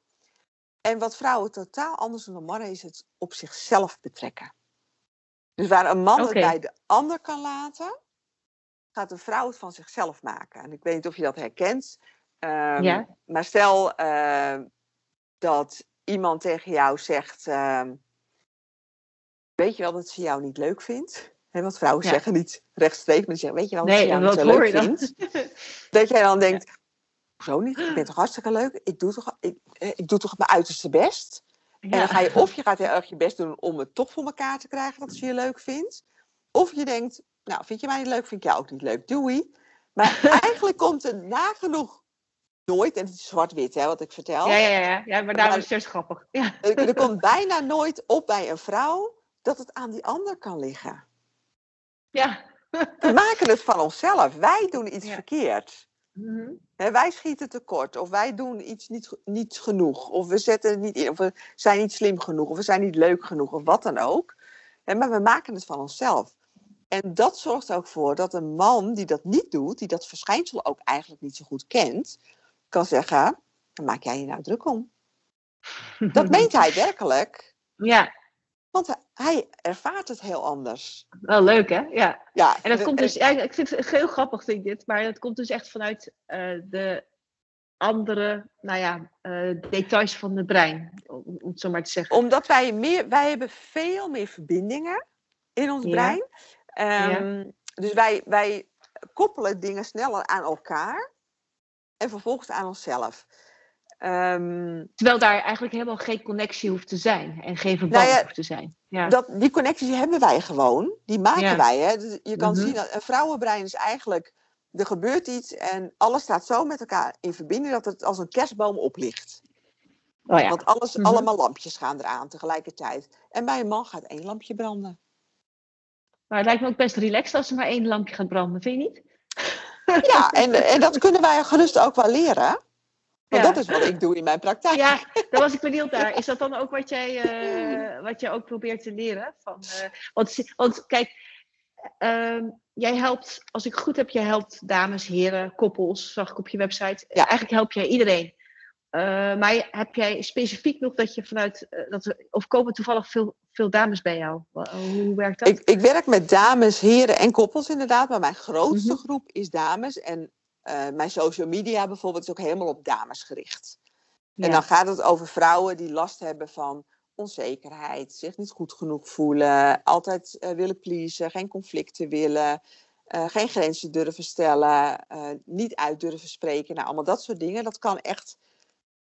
En wat vrouwen totaal anders doen dan mannen is het op zichzelf betrekken. Dus waar een man het bij de ander kan laten, gaat een vrouw het van zichzelf maken. En ik weet niet of je dat herkent. Um, ja. Maar stel uh, dat iemand tegen jou zegt: uh, Weet je wel dat ze jou niet leuk vindt? He, want vrouwen ja. zeggen niet rechtstreeks, maar ze zeggen: Weet je wel dat nee, ze jou niet zo leuk vindt? dat jij dan denkt: Zo niet, ik ben toch hartstikke leuk? Ik doe toch, ik, eh, ik doe toch mijn uiterste best? En dan ga je of je gaat heel erg je best doen om het toch voor elkaar te krijgen dat ze je leuk vindt. Of je denkt, nou vind je mij niet leuk, vind ik jou ook niet leuk, doei. Maar eigenlijk komt er nagenoeg nooit, en het is zwart-wit hè, wat ik vertel. Ja, ja, ja. ja maar daarom is het juist grappig. Ja. Er, komt bijna nooit op bij een vrouw dat het aan die ander kan liggen. Ja. We maken het van onszelf. Wij doen iets ja. verkeerd. Mm wij schieten tekort, of wij doen iets niet, niet genoeg, of we zetten het niet in, of we zijn niet slim genoeg, of we zijn niet leuk genoeg, of wat dan ook. maar we maken het van onszelf. En dat zorgt er ook voor dat een man die dat niet doet, die dat verschijnsel ook eigenlijk niet zo goed kent, kan zeggen: maak jij je nou druk om. Dat meent hij werkelijk. Ja. Want hij ervaart het heel anders. Wel leuk, hè? Ja. ja en dat komt dus, ja, ik vind het heel grappig, vind ik dit, maar dat komt dus echt vanuit uh, de andere, nou ja, uh, details van het brein, om, om, het zo maar te zeggen. Omdat wij meer, wij hebben veel meer verbindingen in ons Ja. brein. Um, Ja. Dus wij, wij koppelen dingen sneller aan elkaar en vervolgens aan onszelf. Ehm, Terwijl daar eigenlijk helemaal geen connectie hoeft te zijn en geen verband Nou ja, hoeft te zijn. Ja. dat, die connecties hebben wij gewoon. Die maken Ja. wij. Hè? Dus je kan Mhm. zien dat een vrouwenbrein is eigenlijk... Er gebeurt iets en alles staat zo met elkaar in verbinding... dat het als een kerstboom oplicht. Oh ja. Want alles, Mhm. allemaal lampjes gaan eraan tegelijkertijd. En bij een man gaat één lampje branden. Maar het lijkt me ook best relaxed als er maar één lampje gaat branden, vind je niet? Ja, en, en dat kunnen wij gerust ook wel leren. Want Ja. dat is wat ik doe in mijn praktijk. Ja, daar was ik benieuwd naar. Is dat dan ook wat jij, eh, wat jij ook probeert te leren? Van, eh, want, want kijk, ehm, jij helpt, als ik goed heb, jij helpt dames, heren, koppels, zag ik op je website. Ja. Eigenlijk help jij iedereen. Eh, maar heb jij specifiek nog dat je vanuit, dat of komen toevallig veel, veel dames bij jou? Wa- Hoe werkt dat? Ik, ik werk met dames, heren en koppels inderdaad. Maar mijn grootste Mhm. groep is dames. En eh, mijn social media bijvoorbeeld is ook helemaal op dames gericht. En dan gaat het over vrouwen die last hebben van onzekerheid, zich niet goed genoeg voelen, altijd eh, willen pleasen, geen conflicten willen, eh, geen grenzen durven stellen, eh, niet uit durven spreken. Nou, allemaal dat soort dingen. Dat kan echt,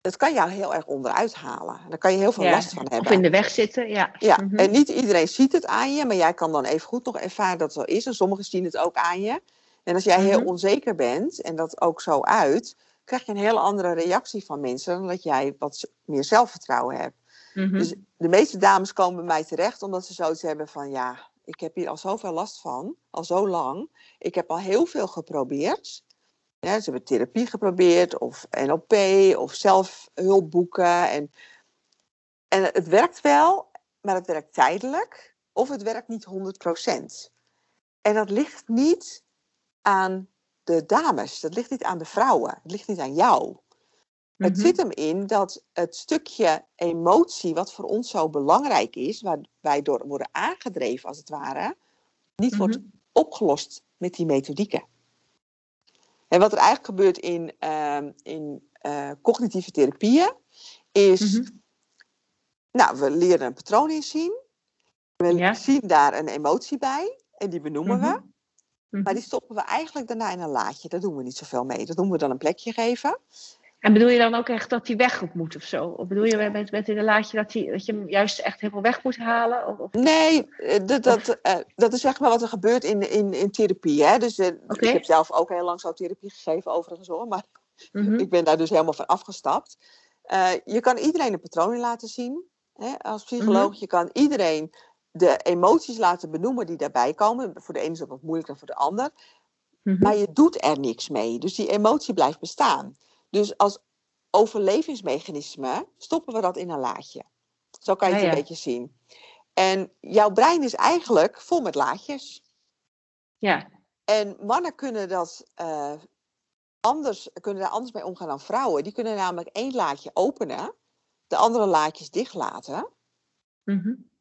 dat kan jou heel erg onderuit halen. Daar kan je heel veel Ja, last van hebben. Of in de weg zitten, ja. Ja, Mhm. en niet iedereen ziet het aan je, maar jij kan dan even goed nog ervaren dat het zo is. En sommigen zien het ook aan je. En als jij heel Mhm. onzeker bent en dat ook zo uit, krijg je een hele andere reactie van mensen dan dat jij wat meer zelfvertrouwen hebt. Mhm. Dus de meeste dames komen bij mij terecht omdat ze zoiets hebben van ja, ik heb hier al zoveel last van, al zo lang. Ik heb al heel veel geprobeerd. Ja, ze hebben therapie geprobeerd, of NLP, of zelfhulpboeken. En, en het werkt wel, maar het werkt tijdelijk, of het werkt niet 100%. En dat ligt niet aan de dames, dat ligt niet aan de vrouwen, het ligt niet aan jou. Het Mhm. zit hem in dat het stukje emotie, wat voor ons zo belangrijk is, waar wij door worden aangedreven als het ware, niet wordt Mhm. opgelost met die methodieken. En wat er eigenlijk gebeurt in, ehm, in eh, cognitieve therapieën, is, Mhm. nou, we leren een patroon inzien, we Ja. zien daar een emotie bij, en die benoemen we, Mhm. Mhm. maar die stoppen we eigenlijk daarna in een laadje. Daar doen we niet zoveel mee. Dat noemen we dan een plekje geven. En bedoel je dan ook echt dat hij weg moet of zo? Of bedoel je met, met in een laadje dat, hij, dat je hem juist echt helemaal weg moet halen? Of, of- Nee, eh, dat, dat, eh, dat is zeg maar wat er gebeurt in, in, in therapie. Hè? Dus, eh. Ik heb zelf ook heel lang zo therapie gegeven overigens hoor. Maar Mhm. ik ben daar dus helemaal van afgestapt. Je kan iedereen een patroon in laten zien. Hè? Als psycholoog. Mhm. Je kan iedereen de emoties laten benoemen die daarbij komen. Voor de ene is dat wat moeilijker dan voor de ander. Mhm. Maar je doet er niks mee. Dus die emotie blijft bestaan. Dus als overlevingsmechanisme stoppen we dat in een laadje. Zo kan je het een ja. beetje zien. En jouw brein is eigenlijk vol met laadjes. Ja. En mannen kunnen, dat, uh, anders, kunnen daar anders mee omgaan dan vrouwen. Die kunnen namelijk één laadje openen, de andere laadjes dicht laten. Mm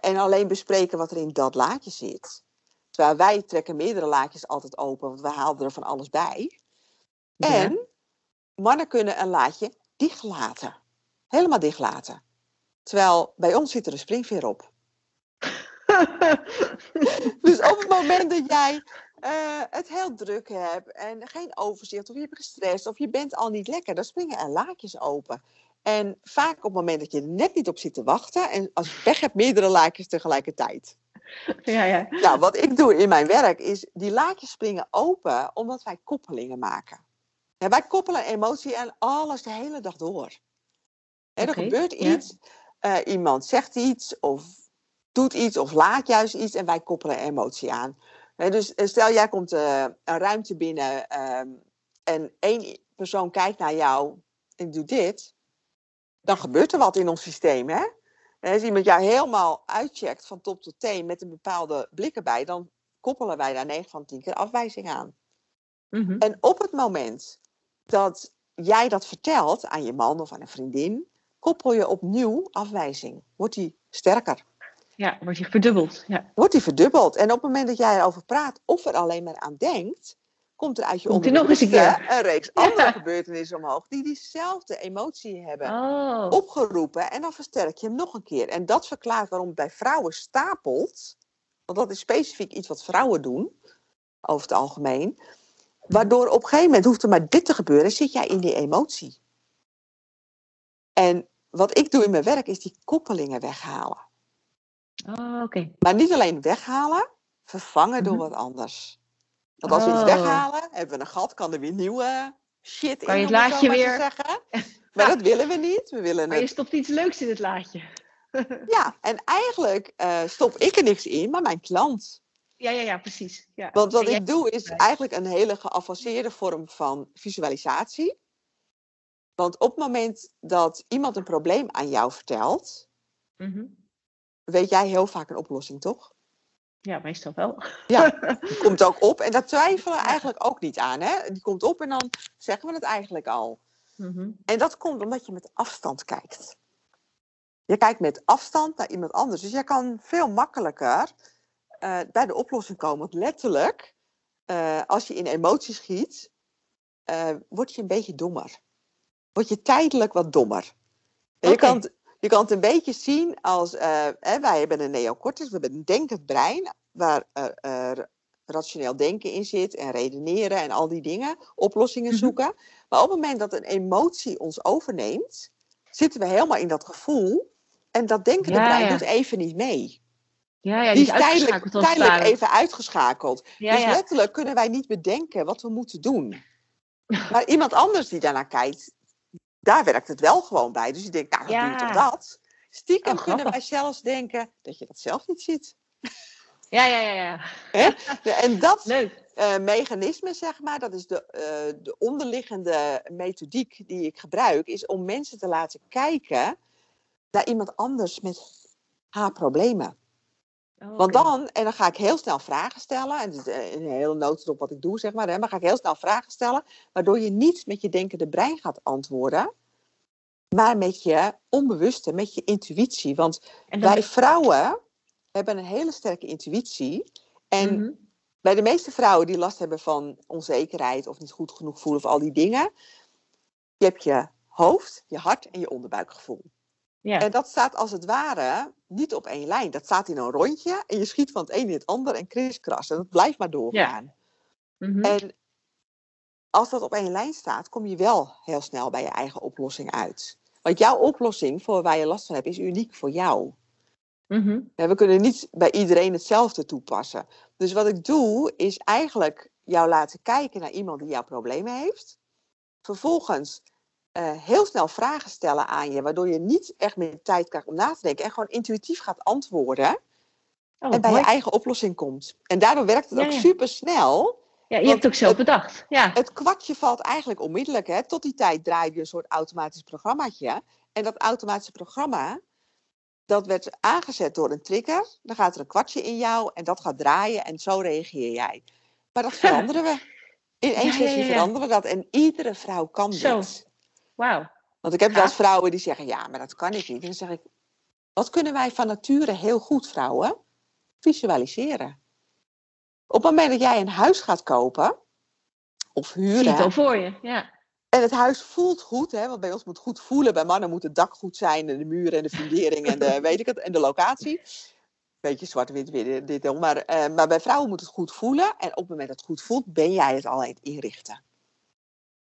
en alleen bespreken wat er in dat laadje zit. Terwijl wij trekken meerdere laadjes altijd open, want we halen er van alles bij. En mannen kunnen een laadje dicht laten. Helemaal dicht laten. Terwijl bij ons zit er een springveer op. dus op het moment dat jij uh, het heel druk hebt en geen overzicht, of je hebt gestrest, of je bent al niet lekker, dan springen er laadjes open. En vaak op het moment dat je er net niet op zit te wachten, en als je pech hebt, meerdere laadjes tegelijkertijd. Ja, ja. Nou, wat ik doe in mijn werk is, die laadjes springen open omdat wij koppelingen maken. Ja, wij koppelen emotie aan alles de hele dag door. er gebeurt iets, uh, iemand zegt iets of doet iets of laat juist iets en wij koppelen emotie aan. dus eh, stel jij komt uh, een ruimte binnen ehm, en één persoon kijkt naar jou en doet dit, dan gebeurt er wat in ons systeem. Hè? En als iemand jou helemaal uitcheckt van top tot teen met een bepaalde blik erbij, dan koppelen wij daar 9 van 10 keer afwijzing aan. Mm En op het moment dat jij dat vertelt aan je man of aan een vriendin, koppel je opnieuw afwijzing. Wordt die sterker. Ja, wordt die verdubbeld. Ja. Wordt die verdubbeld. En op het moment dat jij erover praat of er alleen maar aan denkt, komt er uit je komt nog eens een, keer. een reeks andere gebeurtenissen omhoog die diezelfde emotie hebben oh. opgeroepen. En dan versterk je hem nog een keer. En dat verklaart waarom het bij vrouwen stapelt. Want dat is specifiek iets wat vrouwen doen, over het algemeen. Waardoor op een gegeven moment hoeft er maar dit te gebeuren, zit jij in die emotie. En wat ik doe in mijn werk is die koppelingen weghalen. Oh, oké. Maar niet alleen weghalen, vervangen door mhm. wat anders. Want als we iets oh. weghalen, hebben we een gat, kan er weer nieuwe shit kan in. je het laadje weer. Zeggen. Maar dat willen we niet. We willen maar je stopt iets leuks in het laadje. ja, en eigenlijk uh, stop ik er niks in, maar mijn klant. Ja, ja, ja, precies. Ja. Want wat ik doe is eigenlijk een hele geavanceerde vorm van visualisatie. Want op het moment dat iemand een probleem aan jou vertelt, mhm. weet jij heel vaak een oplossing, toch? Ja, meestal wel. Ja, die komt ook op. En daar twijfelen we eigenlijk ook niet aan. Hè? Die komt op en dan zeggen we het eigenlijk al. Mhm. En dat komt omdat je met afstand kijkt. Je kijkt met afstand naar iemand anders. Dus je kan veel makkelijker uh, bij de oplossing komen. Want letterlijk, uh, als je in emoties schiet, uh, word je een beetje dommer. Word je tijdelijk wat dommer. Okay. Je, kan, je kan het een beetje zien als, hè, wij hebben een neocortex, we hebben een denkend brein, waar rationeel denken in zit en redeneren en al die dingen, oplossingen Mhm. zoeken. Maar op het moment dat een emotie ons overneemt, zitten we helemaal in dat gevoel en dat denkende Ja, brein ja. doet even niet mee. Ja, ja, Die die is tijdelijk, even uitgeschakeld. Ja, dus ja. letterlijk kunnen wij niet bedenken wat we moeten doen. Maar iemand anders die daarnaar kijkt, daar werkt het wel gewoon bij. Dus die denkt, nou, dan doe je toch dat? Stiekem Oh, kunnen wij zelfs denken dat je dat zelf niet ziet. Ja, ja, ja, ja. En dat eh, mechanisme, zeg maar, dat is de, eh, de onderliggende methodiek die ik gebruik, is om mensen te laten kijken naar iemand anders met haar problemen. Oh, Want dan, en dan ga ik heel snel vragen stellen, en het is eh, een hele notendop wat ik doe, zeg maar, hè, maar ga ik heel snel vragen stellen, waardoor je niet met je denkende brein gaat antwoorden, maar met je onbewuste, met je intuïtie. Want wij vrouwen hebben een hele sterke intuïtie. En Mhm. bij de meeste vrouwen die last hebben van onzekerheid of niet goed genoeg voelen of al die dingen, je hebt je hoofd, je hart en je onderbuikgevoel. Ja. En dat staat als het ware niet op één lijn. Dat staat in een rondje en je schiet van het een in het ander en kriskras. En dat blijft maar doorgaan. Mhm. En als dat op één lijn staat, kom je wel heel snel bij je eigen oplossing uit. Want jouw oplossing voor waar je last van hebt, is uniek voor jou. Mhm. Ja, We kunnen niet bij iedereen hetzelfde toepassen. Dus wat ik doe, is eigenlijk jou laten kijken naar iemand die jouw problemen heeft. Vervolgens eh, heel snel vragen stellen aan je, waardoor je niet echt meer tijd krijgt om na te denken. En gewoon intuïtief gaat antwoorden. Oh, en bij mooi. je eigen oplossing komt. En daardoor werkt het Ja, ook ja. super snel. Ja, je hebt het ook zelf bedacht. Ja. Het kwartje valt eigenlijk onmiddellijk. Hè? Tot die tijd draai je een soort automatisch programmaatje. En dat automatische programma, dat werd aangezet door een trigger. Dan gaat er een kwartje in jou en dat gaat draaien en zo reageer jij. Maar dat veranderen we. In één sessie ja, veranderen we dat. En iedere vrouw kan zo. dit. Wauw. Want ik heb wel eens vrouwen die zeggen, ja, maar dat kan ik niet. En dan zeg ik, wat kunnen wij van nature heel goed, vrouwen? Visualiseren. Op het moment dat jij een huis gaat kopen, of huren. Zie het al voor je, ja. En het huis voelt goed, hè, want bij ons moet goed voelen. Bij mannen moet het dak goed zijn, en de muren en de fundering en de, weet ik het, en de locatie. Beetje zwart-wit dit, dit maar, uh, maar bij vrouwen moet het goed voelen. En op het moment dat het goed voelt, ben jij het al aan het inrichten.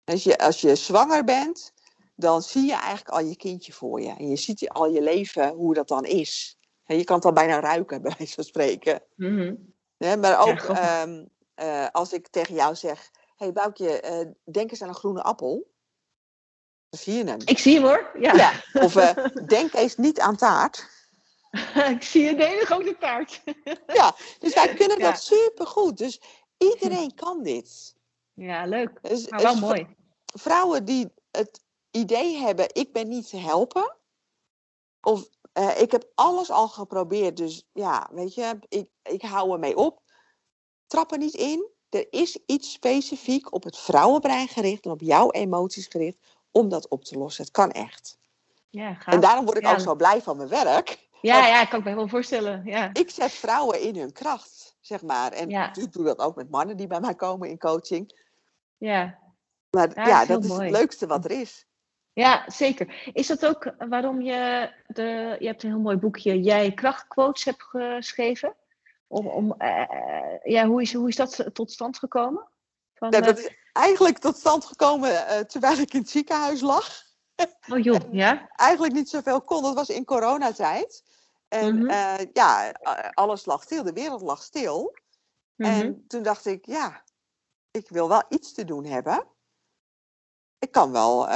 Als je, als je zwanger bent, dan zie je eigenlijk al je kindje voor je. En je ziet al je leven hoe dat dan is. En je kan het al bijna ruiken, bij wijze van spreken. Mm maar ook ehm, eh, als ik tegen jou zeg hey Boukje, uh, denk eens aan een groene appel. Dan zie je hem. Ik zie hem hoor, ja. Of uh, denk eens niet aan taart. ik zie een hele grote taart. ja, dus wij kunnen dat supergoed. Dus iedereen kan dit. Ja, leuk. Dus, maar wel mooi. Vrouwen die het idee hebben, ik ben niet te helpen. Of uh, ik heb alles al geprobeerd, dus ja, weet je, ik, ik hou ermee op. Trap er niet in er is iets specifiek op het vrouwenbrein gericht en op jouw emoties gericht om dat op te lossen. Het kan echt. Ja, En daarom word ik ook zo blij van mijn werk. Ja, ja, ik kan me wel voorstellen. Ja. Ik zet vrouwen in hun kracht, zeg maar. En ik doe dat ook met mannen die bij mij komen in coaching. Ja. Maar ja, dat is, het leukste wat er is. Ja, zeker. Is dat ook waarom je de, je hebt een heel mooi boekje Jij krachtquotes hebt geschreven? Om, om, uh, ja, hoe, is, hoe is dat tot stand gekomen? Van, nou, dat is eigenlijk tot stand gekomen uh, terwijl ik in het ziekenhuis lag. Oh joh, ja? eigenlijk niet zoveel kon. Dat was in coronatijd. En mm -hmm. ja, alles lag stil. De wereld lag stil. Mm -hmm. En toen dacht ik, ja, ik wil wel iets te doen hebben. Ik kan wel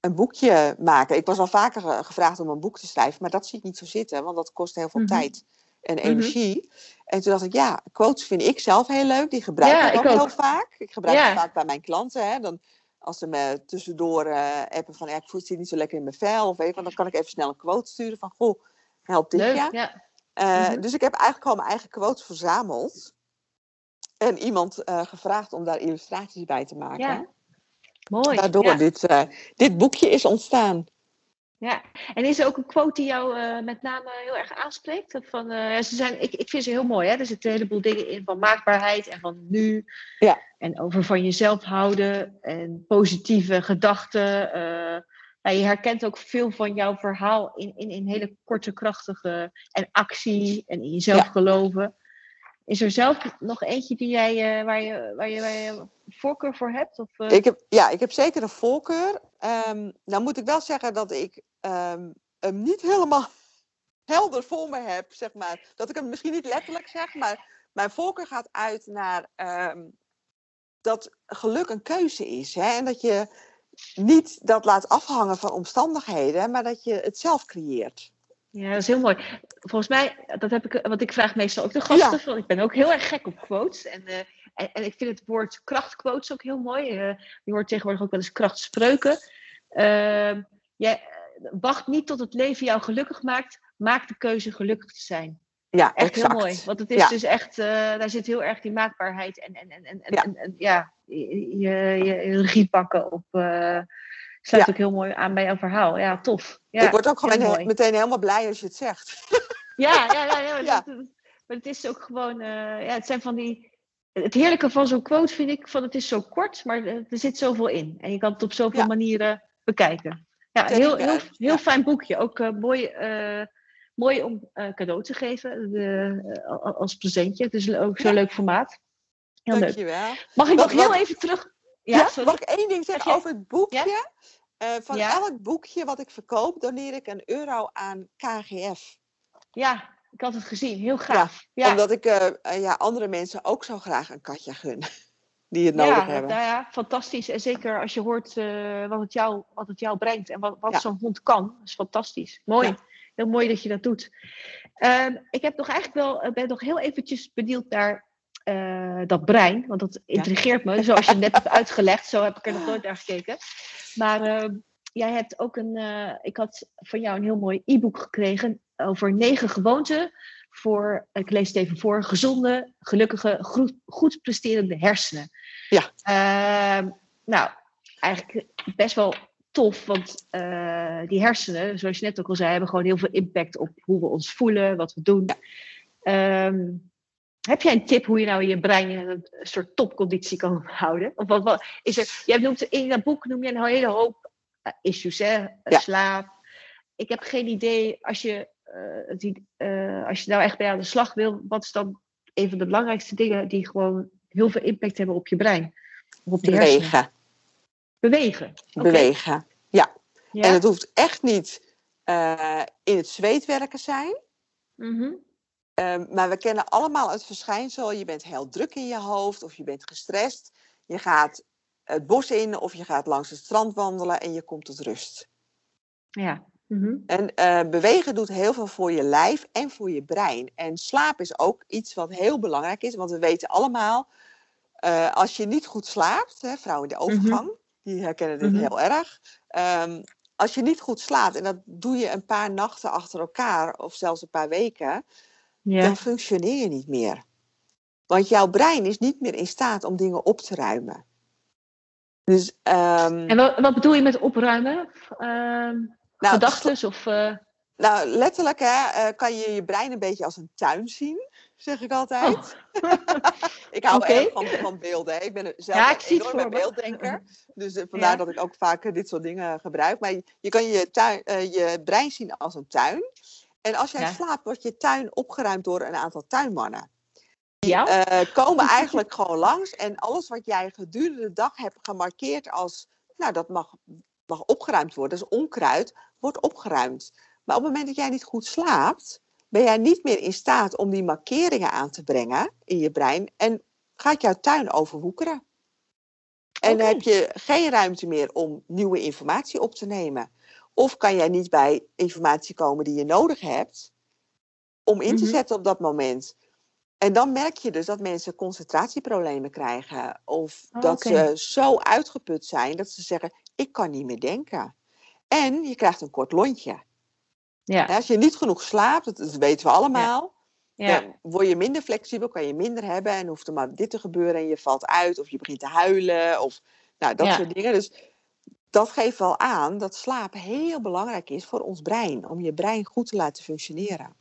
een boekje maken. Ik was al vaker gevraagd om een boek te schrijven, maar dat zie ik niet zo zitten, want dat kost heel veel mm -hmm. tijd en mhm. energie. En toen dacht ik, ja, quotes vind ik zelf heel leuk. Die gebruik ik ook, heel vaak. Ik gebruik ja. vaak bij mijn klanten. Hè. Dan, als ze me tussendoor uh, appen van, ja, ik voel het niet zo lekker in mijn vel. Of even, dan kan ik even snel een quote sturen van, goh, helpt dit leuk, ja. Uh. Dus ik heb eigenlijk gewoon mijn eigen quotes verzameld. En iemand uh, gevraagd om daar illustraties bij te maken. Ja. Mooi. Waardoor dit, dit boekje is ontstaan. Ja, en is er ook een quote die jou uh, met name heel erg aanspreekt? Van, uh, ze zijn, ik, ik vind ze heel mooi, hè? er zitten een heleboel dingen in van maakbaarheid en van nu. Ja. En over van jezelf houden en positieve gedachten. Uh, nou, je herkent ook veel van jouw verhaal in, in, in hele korte, krachtige en actie en in jezelf ja. geloven. Is er zelf nog eentje die jij, waar, je, waar, je, waar je voorkeur voor hebt? Of, ik heb, ja, ik heb zeker een voorkeur. Um, nou moet ik wel zeggen dat ik um, hem niet helemaal helder voor me heb, zeg maar. Dat ik hem misschien niet letterlijk zeg, maar mijn voorkeur gaat uit naar um, dat geluk een keuze is. Hè? En dat je niet dat laat afhangen van omstandigheden, maar dat je het zelf creëert. Ja, dat is heel mooi. Volgens mij, dat heb ik, want ik vraag meestal ook de gasten, ja. ik ben ook heel erg gek op quotes. En, uh, en, en, ik vind het woord krachtquotes ook heel mooi. Uh, je hoort tegenwoordig ook wel eens krachtspreuken. Uh, jij, wacht niet tot het leven jou gelukkig maakt. Maak de keuze gelukkig te zijn. Ja, echt heel mooi. Want het is ja. dus echt, daar zit heel erg die maakbaarheid en, en, en, en, ja. en, en ja, je, je, je regie pakken op. Sluit ja. ook heel mooi aan bij jouw verhaal. Ja, tof. Ja, ik word ook gewoon he meteen helemaal blij als je het zegt. Ja, ja, ja. ja, ja. Dat, maar het is ook gewoon, uh, ja, het zijn van die. Het heerlijke van zo'n quote vind ik, van het is zo kort, maar er zit zoveel in. En je kan het op zoveel manieren bekijken. Ja, heel, heel, heel fijn boekje. Ook uh, mooi, uh, mooi om cadeau te geven de, als presentje. Het is ook zo'n leuk formaat. Heel Dankjewel. leuk. Mag ik nog heel even terug... Ja, ja mag ik één ding zeggen over het boekje? van elk boekje wat ik verkoop, doneer ik een euro aan KGF. Ja, ik had het gezien. Heel graag. Ja, Omdat ik ja, andere mensen ook zo graag een katje gun die het nodig ja, hebben. Nou ja, fantastisch. En zeker als je hoort uh, wat, het jou, wat het jou brengt en wat, wat zo'n hond kan. is fantastisch. Mooi. Heel mooi dat je dat doet. Uh, ik heb nog eigenlijk wel, eh, ben nog heel eventjes benieuwd naar uh, dat brein. Want dat intrigeert me. Zoals je net hebt uitgelegd. Zo heb ik er nog nooit naar gekeken. Maar ehm, jij hebt ook een. ik had van jou een heel mooi e-book gekregen over negen gewoonten voor, ik lees het even voor, gezonde, gelukkige, goed, goed presterende hersenen. Ja. Ehm, nou, eigenlijk best wel tof, want uh, die hersenen, zoals je net ook al zei, hebben gewoon heel veel impact op hoe we ons voelen, wat we doen. Ehm, heb jij een tip hoe je nou in je brein een soort topconditie kan houden? Of wat, wat is er? Jij noemt in dat boek noem je een hele hoop uh, issues, hè? Slaap. Ik heb geen idee als je uh, die, als je nou echt bij aan de slag wil, wat is dan een van de belangrijkste dingen die gewoon heel veel impact hebben op je brein? Of op de Bewegen. Hersenen? Bewegen. Bewegen, ja. En het hoeft echt niet uh, in het zweet werken zijn. Mm -hmm. Um, maar we kennen allemaal het verschijnsel. Je bent heel druk in je hoofd of je bent gestrest. Je gaat het bos in of je gaat langs het strand wandelen en je komt tot rust. Ja. Mm -hmm. En uh, bewegen doet heel veel voor je lijf en voor je brein. En slaap is ook iets wat heel belangrijk is, want we weten allemaal, uh, als je niet goed slaapt, hè, vrouwen in de overgang, mm -hmm die herkennen dit mm -hmm. heel erg. Um, als je niet goed slaapt, en dat doe je een paar nachten achter elkaar, of zelfs een paar weken, ja. dan functioneer je niet meer. Want jouw brein is niet meer in staat om dingen op te ruimen. Dus, um, en wat, wat, bedoel je met opruimen? Uh, nou, Gedachten of. Uh... Nou, letterlijk hè, uh, kan je je brein een beetje als een tuin zien zeg ik altijd. Oh. ik hou okay. erg van, van beelden. Hè. Ik ben zelf ja, ik een enorme beelddenker. Dus uh, vandaar ja. dat ik ook vaak dit soort dingen gebruik. Maar je, je kan je, tuin, je brein zien als een tuin. En als jij ja. slaapt, wordt je tuin opgeruimd door een aantal tuinmannen. Die ja? komen eigenlijk gewoon langs. En alles wat jij gedurende de dag hebt gemarkeerd als... Nou, dat mag, mag opgeruimd worden. Dat is onkruid. Wordt opgeruimd. Maar op het moment dat jij niet goed slaapt ben jij niet meer in staat om die markeringen aan te brengen in je brein en gaat jouw tuin overwoekeren. En okay. dan heb je geen ruimte meer om nieuwe informatie op te nemen. Of kan jij niet bij informatie komen die je nodig hebt om in te mm-hmm. zetten op dat moment. En dan merk je dus dat mensen concentratieproblemen krijgen. Of oh, dat okay. ze zo uitgeput zijn dat ze zeggen: Ik kan niet meer denken. En je krijgt een kort lontje. Ja. Als je niet genoeg slaapt, dat, weten we allemaal, ja. Ja. dan word je minder flexibel, kan je minder hebben en hoeft er maar dit te gebeuren en je valt uit of je begint te huilen of nou, dat soort dingen. Dus dat geeft wel aan dat slaap heel belangrijk is voor ons brein, om je brein goed te laten functioneren.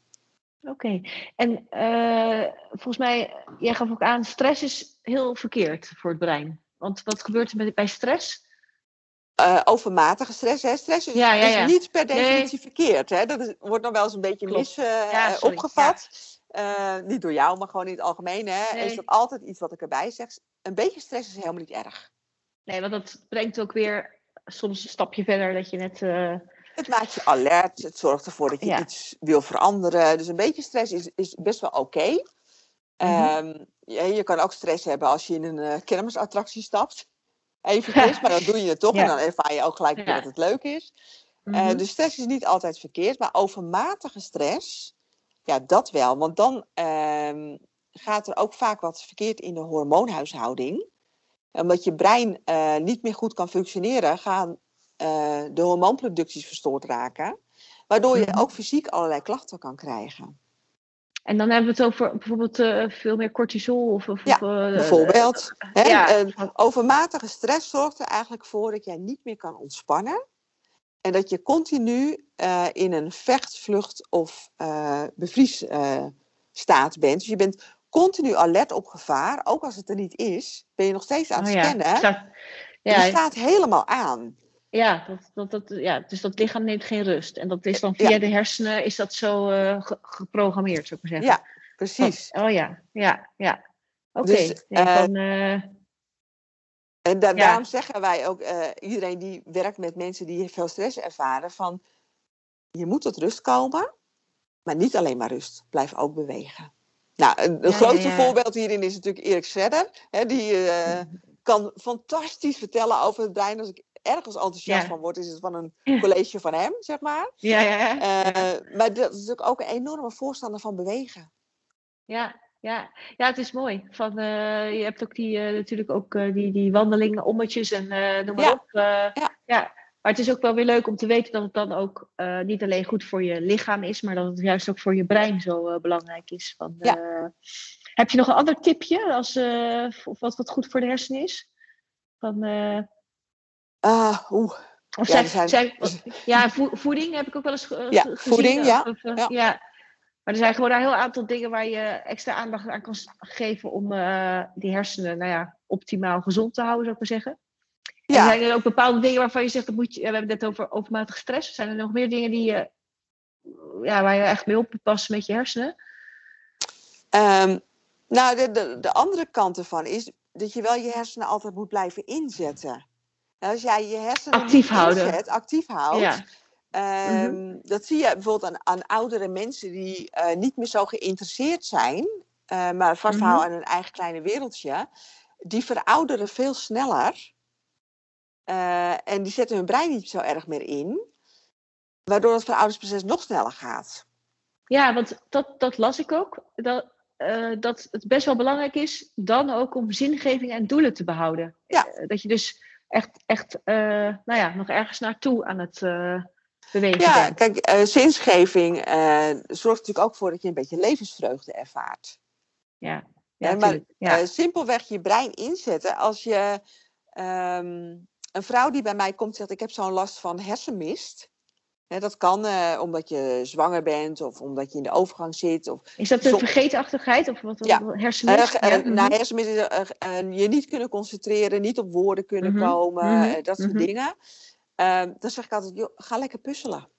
Oké, okay. en uh, volgens mij, jij gaf ook aan, stress is heel verkeerd voor het brein. Want wat gebeurt er met, bij stress? Uh, overmatige stress. Hè. Stress is, ja, ja, ja. is niet per definitie nee. verkeerd. Hè. Dat is, wordt nog wel eens een beetje mis uh, opgevat. Niet door jou, maar gewoon in het algemeen. Hè. Nee. Is dat altijd iets wat ik erbij zeg. Een beetje stress is helemaal niet erg. Nee, want dat brengt ook weer soms een stapje verder dat je net... Het maakt je alert. Het zorgt ervoor dat je iets wil veranderen. Dus een beetje stress is, is best wel oké. Okay. Mm-hmm. Um, je, je kan ook stress hebben als je in een kermisattractie stapt eventjes, maar dan doe je het toch en dan ervaar je ook gelijk dat het leuk is. Mm-hmm. Uh, dus stress is niet altijd verkeerd, maar overmatige stress, ja, dat wel. Want dan uh, gaat er ook vaak wat verkeerd in de hormoonhuishouding. Omdat je brein uh, niet meer goed kan functioneren, gaan uh, de hormoonproducties verstoord raken. Waardoor je mm-hmm. ook fysiek allerlei klachten kan krijgen. En dan hebben we het over bijvoorbeeld uh, veel meer cortisol. Of, of, ja, uh, bijvoorbeeld. Uh, ja. overmatige stress zorgt er eigenlijk voor dat jij niet meer kan ontspannen. En dat je continu in een vecht, vlucht of bevriesstaat bent. Dus je bent continu alert op gevaar. Ook als het er niet is, ben je nog steeds aan het oh, scannen. Ja. Staat, ja. Je staat helemaal aan. Ja, dat, dat, dat, ja, dus dat lichaam neemt geen rust. En dat is dan via ja. de hersenen is dat zo uh, ge geprogrammeerd, zou ik maar zeggen. Ja, precies. Oh, oh ja, ja, ja. Oké. Okay. Dus, uh, en da daarom zeggen wij ook, uh, iedereen die werkt met mensen die veel stress ervaren, van je moet tot rust komen, maar niet alleen maar rust. Blijf ook bewegen. Nou, een, ja, grootste voorbeeld hierin is natuurlijk Erik Sredder. Hè, die kan fantastisch vertellen over het brein. Als ik ergens enthousiast van word, is het van een college van hem, zeg maar. Ja, ja, ja. Uh, maar dat is natuurlijk ook een enorme voorstander van bewegen. Ja, ja. ja het is mooi. Van, uh, je hebt ook die, natuurlijk ook die, die wandelingen, ommetjes en noem maar op. ja. Maar het is ook wel weer leuk om te weten dat het dan ook uh, niet alleen goed voor je lichaam is, maar dat het juist ook voor je brein zo uh, belangrijk is. Van, ja. uh, heb je nog een ander tipje als, of wat, wat goed voor de hersenen is? Van, ah, oeh. Of ja, zijn, zijn, ja, voeding heb ik ook wel eens ja, gezien. Voeding, ja. Of, ja. ja. Maar er zijn gewoon een heel aantal dingen waar je extra aandacht aan kan geven om die hersenen nou ja, optimaal gezond te houden, zou ik maar zeggen. Ja. zijn er ook bepaalde dingen waarvan je zegt, dat moet je, we hebben het net over overmatige stress. Zijn er nog meer dingen die je, ja, waar je echt mee op moet passen met je hersenen? Um, nou, de, de, de andere kant ervan is dat je wel je hersenen altijd moet blijven inzetten. Nou, als jij je hersenen actief houden. Inzet, actief houdt, ja. Um, mm-hmm. dat zie je bijvoorbeeld aan, aan oudere mensen die uh, niet meer zo geïnteresseerd zijn, uh, maar vasthouden mm-hmm. aan hun eigen kleine wereldje. Die verouderen veel sneller uh, en die zetten hun brein niet zo erg meer in, waardoor het veroudersproces nog sneller gaat. Ja, want dat, dat las ik ook. Dat, uh, dat het best wel belangrijk is dan ook om zingeving en doelen te behouden. Ja. Uh, dat je dus echt, echt nou ja, nog ergens naartoe aan het bewegen ja, bent. kijk, zingeving zorgt natuurlijk ook voor dat je een beetje levensvreugde ervaart. Ja, ja, maar ja. simpelweg je brein inzetten als je um, een vrouw die bij mij komt zegt: Ik heb zo'n last van hersenmist. dat kan uh, omdat je zwanger bent of omdat je in de overgang zit. Of is dat een vergeetachtigheid of wat? Ja. Hersenmist? Uh, uh, nou, hersenmist is je niet kunnen concentreren, niet op woorden kunnen -hmm. komen, -hmm. dat soort dingen. Ehm, dan zeg ik altijd: joh, ga lekker puzzelen.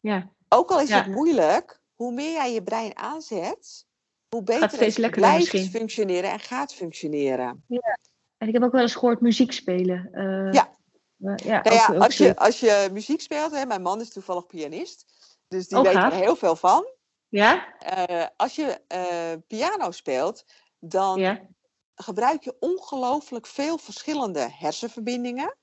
Ja. Ook al is ja. het moeilijk, hoe meer jij je brein aanzet, hoe beter het, het blijft misschien. functioneren en gaat functioneren. Ja. En ik heb ook wel eens gehoord muziek spelen. Uh, ja. Uh, ja, nou ja ook, als, je, als je muziek speelt, hè, mijn man is toevallig pianist, dus die oh, weet gaaf. er heel veel van. Ja? Uh, als je piano speelt, dan ja. gebruik je ongelooflijk veel verschillende hersenverbindingen.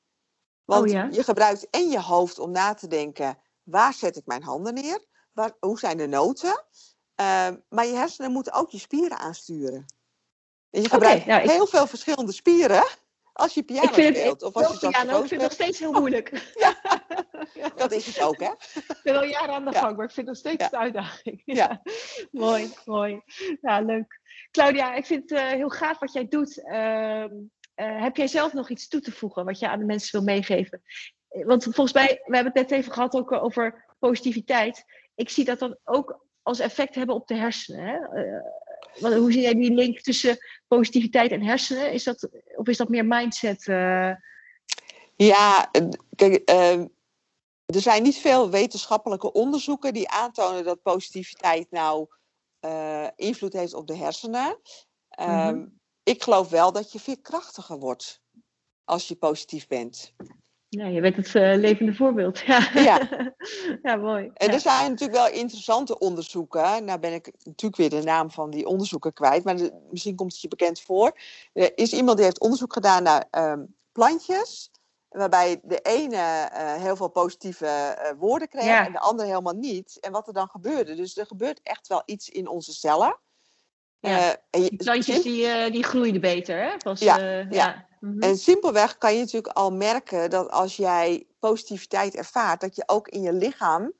Want oh, ja? je gebruikt en je hoofd om na te denken, waar zet ik mijn handen neer? Waar, hoe zijn de noten? maar je hersenen moeten ook je spieren aansturen. Je gebruikt okay, nou, heel ik... veel verschillende spieren als je piano speelt. of als je piano, ik vind het nog steeds heel moeilijk. ja, dat is het ook, hè? Ik ben al jaren aan de gang, maar ik vind het nog steeds ja. een uitdaging. Ja. mooi, mooi. Ja, leuk. Claudia, ik vind het uh, heel gaaf wat jij doet. Uh, uh, heb jij zelf nog iets toe te voegen wat je aan de mensen wil meegeven? Want volgens mij, we hebben het net even gehad ook over positiviteit. Ik zie dat dan ook als effect hebben op de hersenen. Hè? Hoe zie jij die link tussen positiviteit en hersenen? Is dat, of is dat meer mindset? Uh... Ja, kijk, uh, er zijn niet veel wetenschappelijke onderzoeken die aantonen dat positiviteit nou uh, invloed heeft op de hersenen. Mm -hmm. Ik geloof wel dat je veerkrachtiger wordt als je positief bent. Ja, je bent het uh, levende voorbeeld. Ja, ja. ja mooi. En ja. er zijn natuurlijk wel interessante onderzoeken. Nou ben ik natuurlijk weer de naam van die onderzoeken kwijt, maar de, misschien komt het je bekend voor. Er is iemand die heeft onderzoek gedaan naar um, plantjes, waarbij de ene uh, heel veel positieve uh, woorden kreeg ja. en de andere helemaal niet. En wat er dan gebeurde. Dus er gebeurt echt wel iets in onze cellen. Ja. die plantjes die, die groeiden beter, hè? Pas, ja. ja. Mm -hmm. En simpelweg kan je natuurlijk al merken dat als jij positiviteit ervaart, dat je ook in je lichaam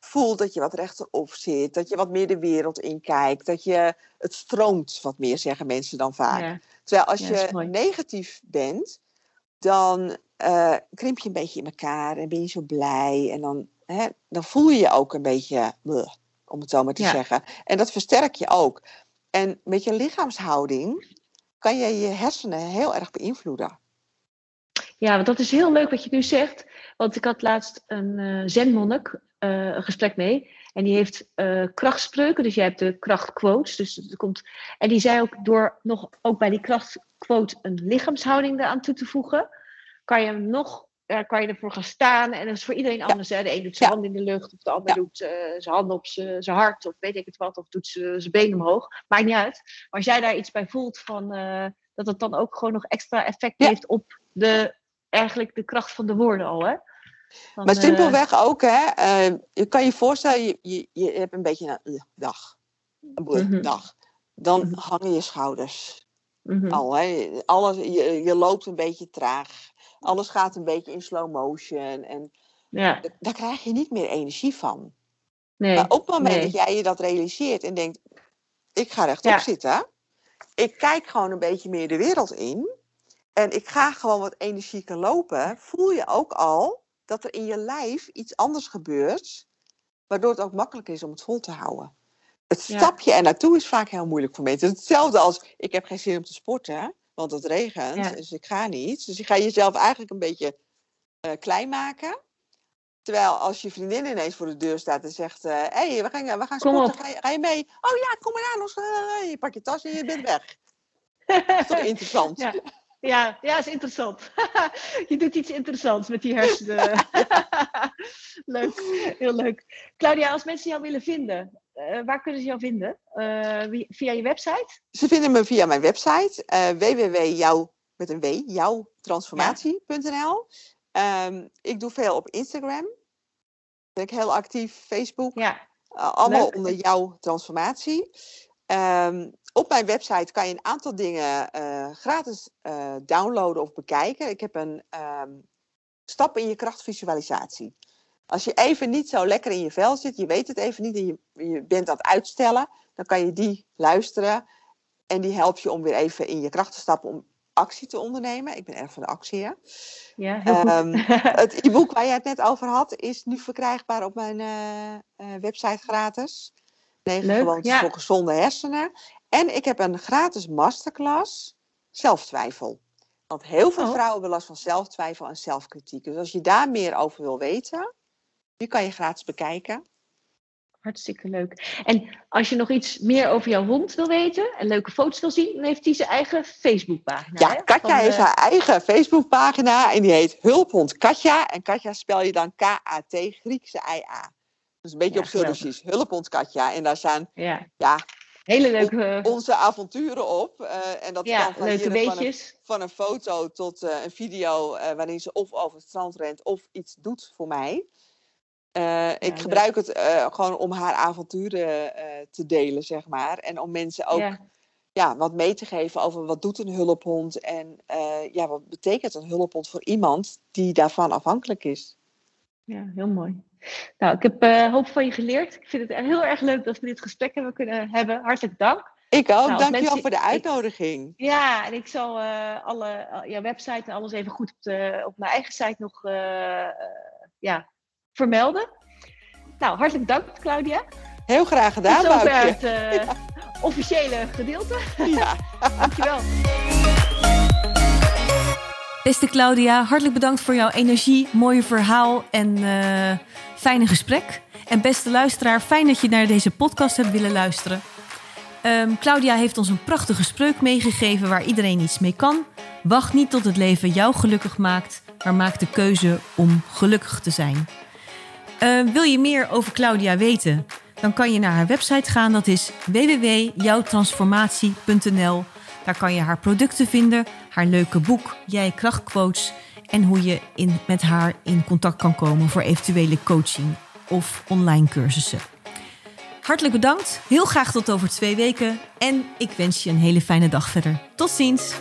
voelt dat je wat rechterop zit, dat je wat meer de wereld inkijkt, dat je het stroomt wat meer, zeggen mensen dan vaak. Ja. Terwijl als ja, je negatief bent, dan uh, krimp je een beetje in elkaar en ben je zo blij en dan, hè, dan voel je je ook een beetje, bleh, om het zo maar te ja. zeggen. En dat versterk je ook. En met je lichaamshouding kan je je hersenen heel erg beïnvloeden. Ja, want dat is heel leuk wat je nu zegt. Want ik had laatst een uh, zenmonnik uh, een gesprek mee. En die heeft uh, krachtspreuken, dus jij hebt de krachtquotes. Dus er komt, en die zei ook door nog ook bij die krachtquote een lichaamshouding eraan toe te voegen, kan je hem nog daar kan je ervoor gaan staan. En dat is voor iedereen anders. Hè? De een doet zijn hand in de lucht, of de ander doet uh, zijn hand op zijn hart, of weet ik het wat, of doet zijn been omhoog. Maakt niet uit. Maar als jij daar iets bij voelt, van, uh, dat het dan ook gewoon nog extra effect heeft op de, eigenlijk de kracht van de woorden al. Hè? Maar simpelweg uh, ook, hè? je kan je voorstellen, je, je, je hebt een beetje een dag. Een -hmm. dag. Dan -hmm. hangen je schouders. Mhm. Al, hè? Alles, je, je loopt een beetje traag. Alles gaat een beetje in slow motion. En ja. daar krijg je niet meer energie van. Nee, maar op het moment dat jij je dat realiseert en denkt, ik ga rechtop zitten. Ik kijk gewoon een beetje meer de wereld in. En ik ga gewoon wat energieker lopen. Voel je ook al dat er in je lijf iets anders gebeurt. Waardoor het ook makkelijk is om het vol te houden. Het stapje er naartoe is vaak heel moeilijk voor mensen. Hetzelfde als, ik heb geen zin om te sporten, want het regent, dus ik ga niet. Dus je gaat jezelf eigenlijk een beetje uh, klein maken. Terwijl als je vriendin ineens voor de deur staat en zegt: Hé, uh, hey, we gaan, we gaan sporten, ga je, ga je, mee? Oh ja, kom maar aan, los, uh, je pakt je tas en je bent weg. Dat is toch interessant? Ja. Ja, ja, is interessant. je doet iets interessants met die hersenen. leuk, heel leuk. Claudia, als mensen jou willen vinden, uh, waar kunnen ze jou vinden? Uh, via je website? Ze vinden me via mijn website uh, www.jou met een w jouwtransformatie.nl. Um, ik doe veel op Instagram. Ben ik heel actief. Facebook. Ja. allemaal onder jouw transformatie. Um, op mijn website kan je een aantal dingen gratis downloaden of bekijken. Ik heb een um, stap in je krachtvisualisatie. Als je even niet zo lekker in je vel zit, je weet het even niet en je, je bent aan het uitstellen, dan kan je die luisteren. En die helpt je om weer even in je kracht te stappen om actie te ondernemen. Ik ben erg van de actie, hè? Ja, heel goed. Um, het e-book waar je het net over had, is nu verkrijgbaar op mijn uh, website gratis. Negen gewoontes ja. voor gezonde hersenen. En ik heb een gratis masterclass zelftwijfel. Want heel veel oh. vrouwen hebben last van zelftwijfel en zelfkritiek. Dus als je daar meer over wil weten, die kan je gratis bekijken. Hartstikke leuk. En als je nog iets meer over jouw hond wil weten en leuke foto's wil zien, dan heeft hij zijn eigen Facebookpagina. Ja, Katja heeft haar eigen Facebookpagina en die heet Hulphond Katja. En Katja spel je dan K-A-T, Griekse I-A. Dus een beetje ja, op precies. Hulphond Katja. En daar staan ja. ja Hele leuke... onze avonturen op. Uh, en dat ja, kan leuke van een, van een foto tot uh, een video uh, waarin ze of over het strand rent of iets doet voor mij. Ik gebruik het gewoon om haar avonturen te delen, zeg maar. En om mensen ook ja. ja. wat mee te geven over wat doet een hulphond. En ja, wat betekent een hulphond voor iemand die daarvan afhankelijk is. Ja, heel mooi. Nou, ik heb hoop van je geleerd. Ik vind het heel erg leuk dat we dit gesprek hebben kunnen hebben. Hartelijk dank. Ik ook. Nou, Dankjewel mensen... voor de uitnodiging. ja, en ik zal alle, jouw website en alles even goed op, de, op mijn eigen site nog ja, vermelden. Nou, hartelijk dank, Claudia. Heel graag gedaan, Tot zover het ja. officiële gedeelte. Ja. Dankjewel. Beste Claudia, hartelijk bedankt voor jouw energie, mooie verhaal en uh, fijne gesprek. En beste luisteraar, fijn dat je naar deze podcast hebt willen luisteren. Um, Claudia heeft ons een prachtige spreuk meegegeven waar iedereen iets mee kan. Wacht niet tot het leven jou gelukkig maakt, maar maak de keuze om gelukkig te zijn. Uh, wil je meer over Claudia weten? Dan kan je naar haar website gaan, dat is www.jouwtransformatie.nl. Daar kan je haar producten vinden, haar leuke boek Jij Krachtquotes en hoe je in, met haar in contact kan komen voor eventuele coaching of online cursussen. Hartelijk bedankt, heel graag tot over twee weken en ik wens je een hele fijne dag verder. Tot ziens!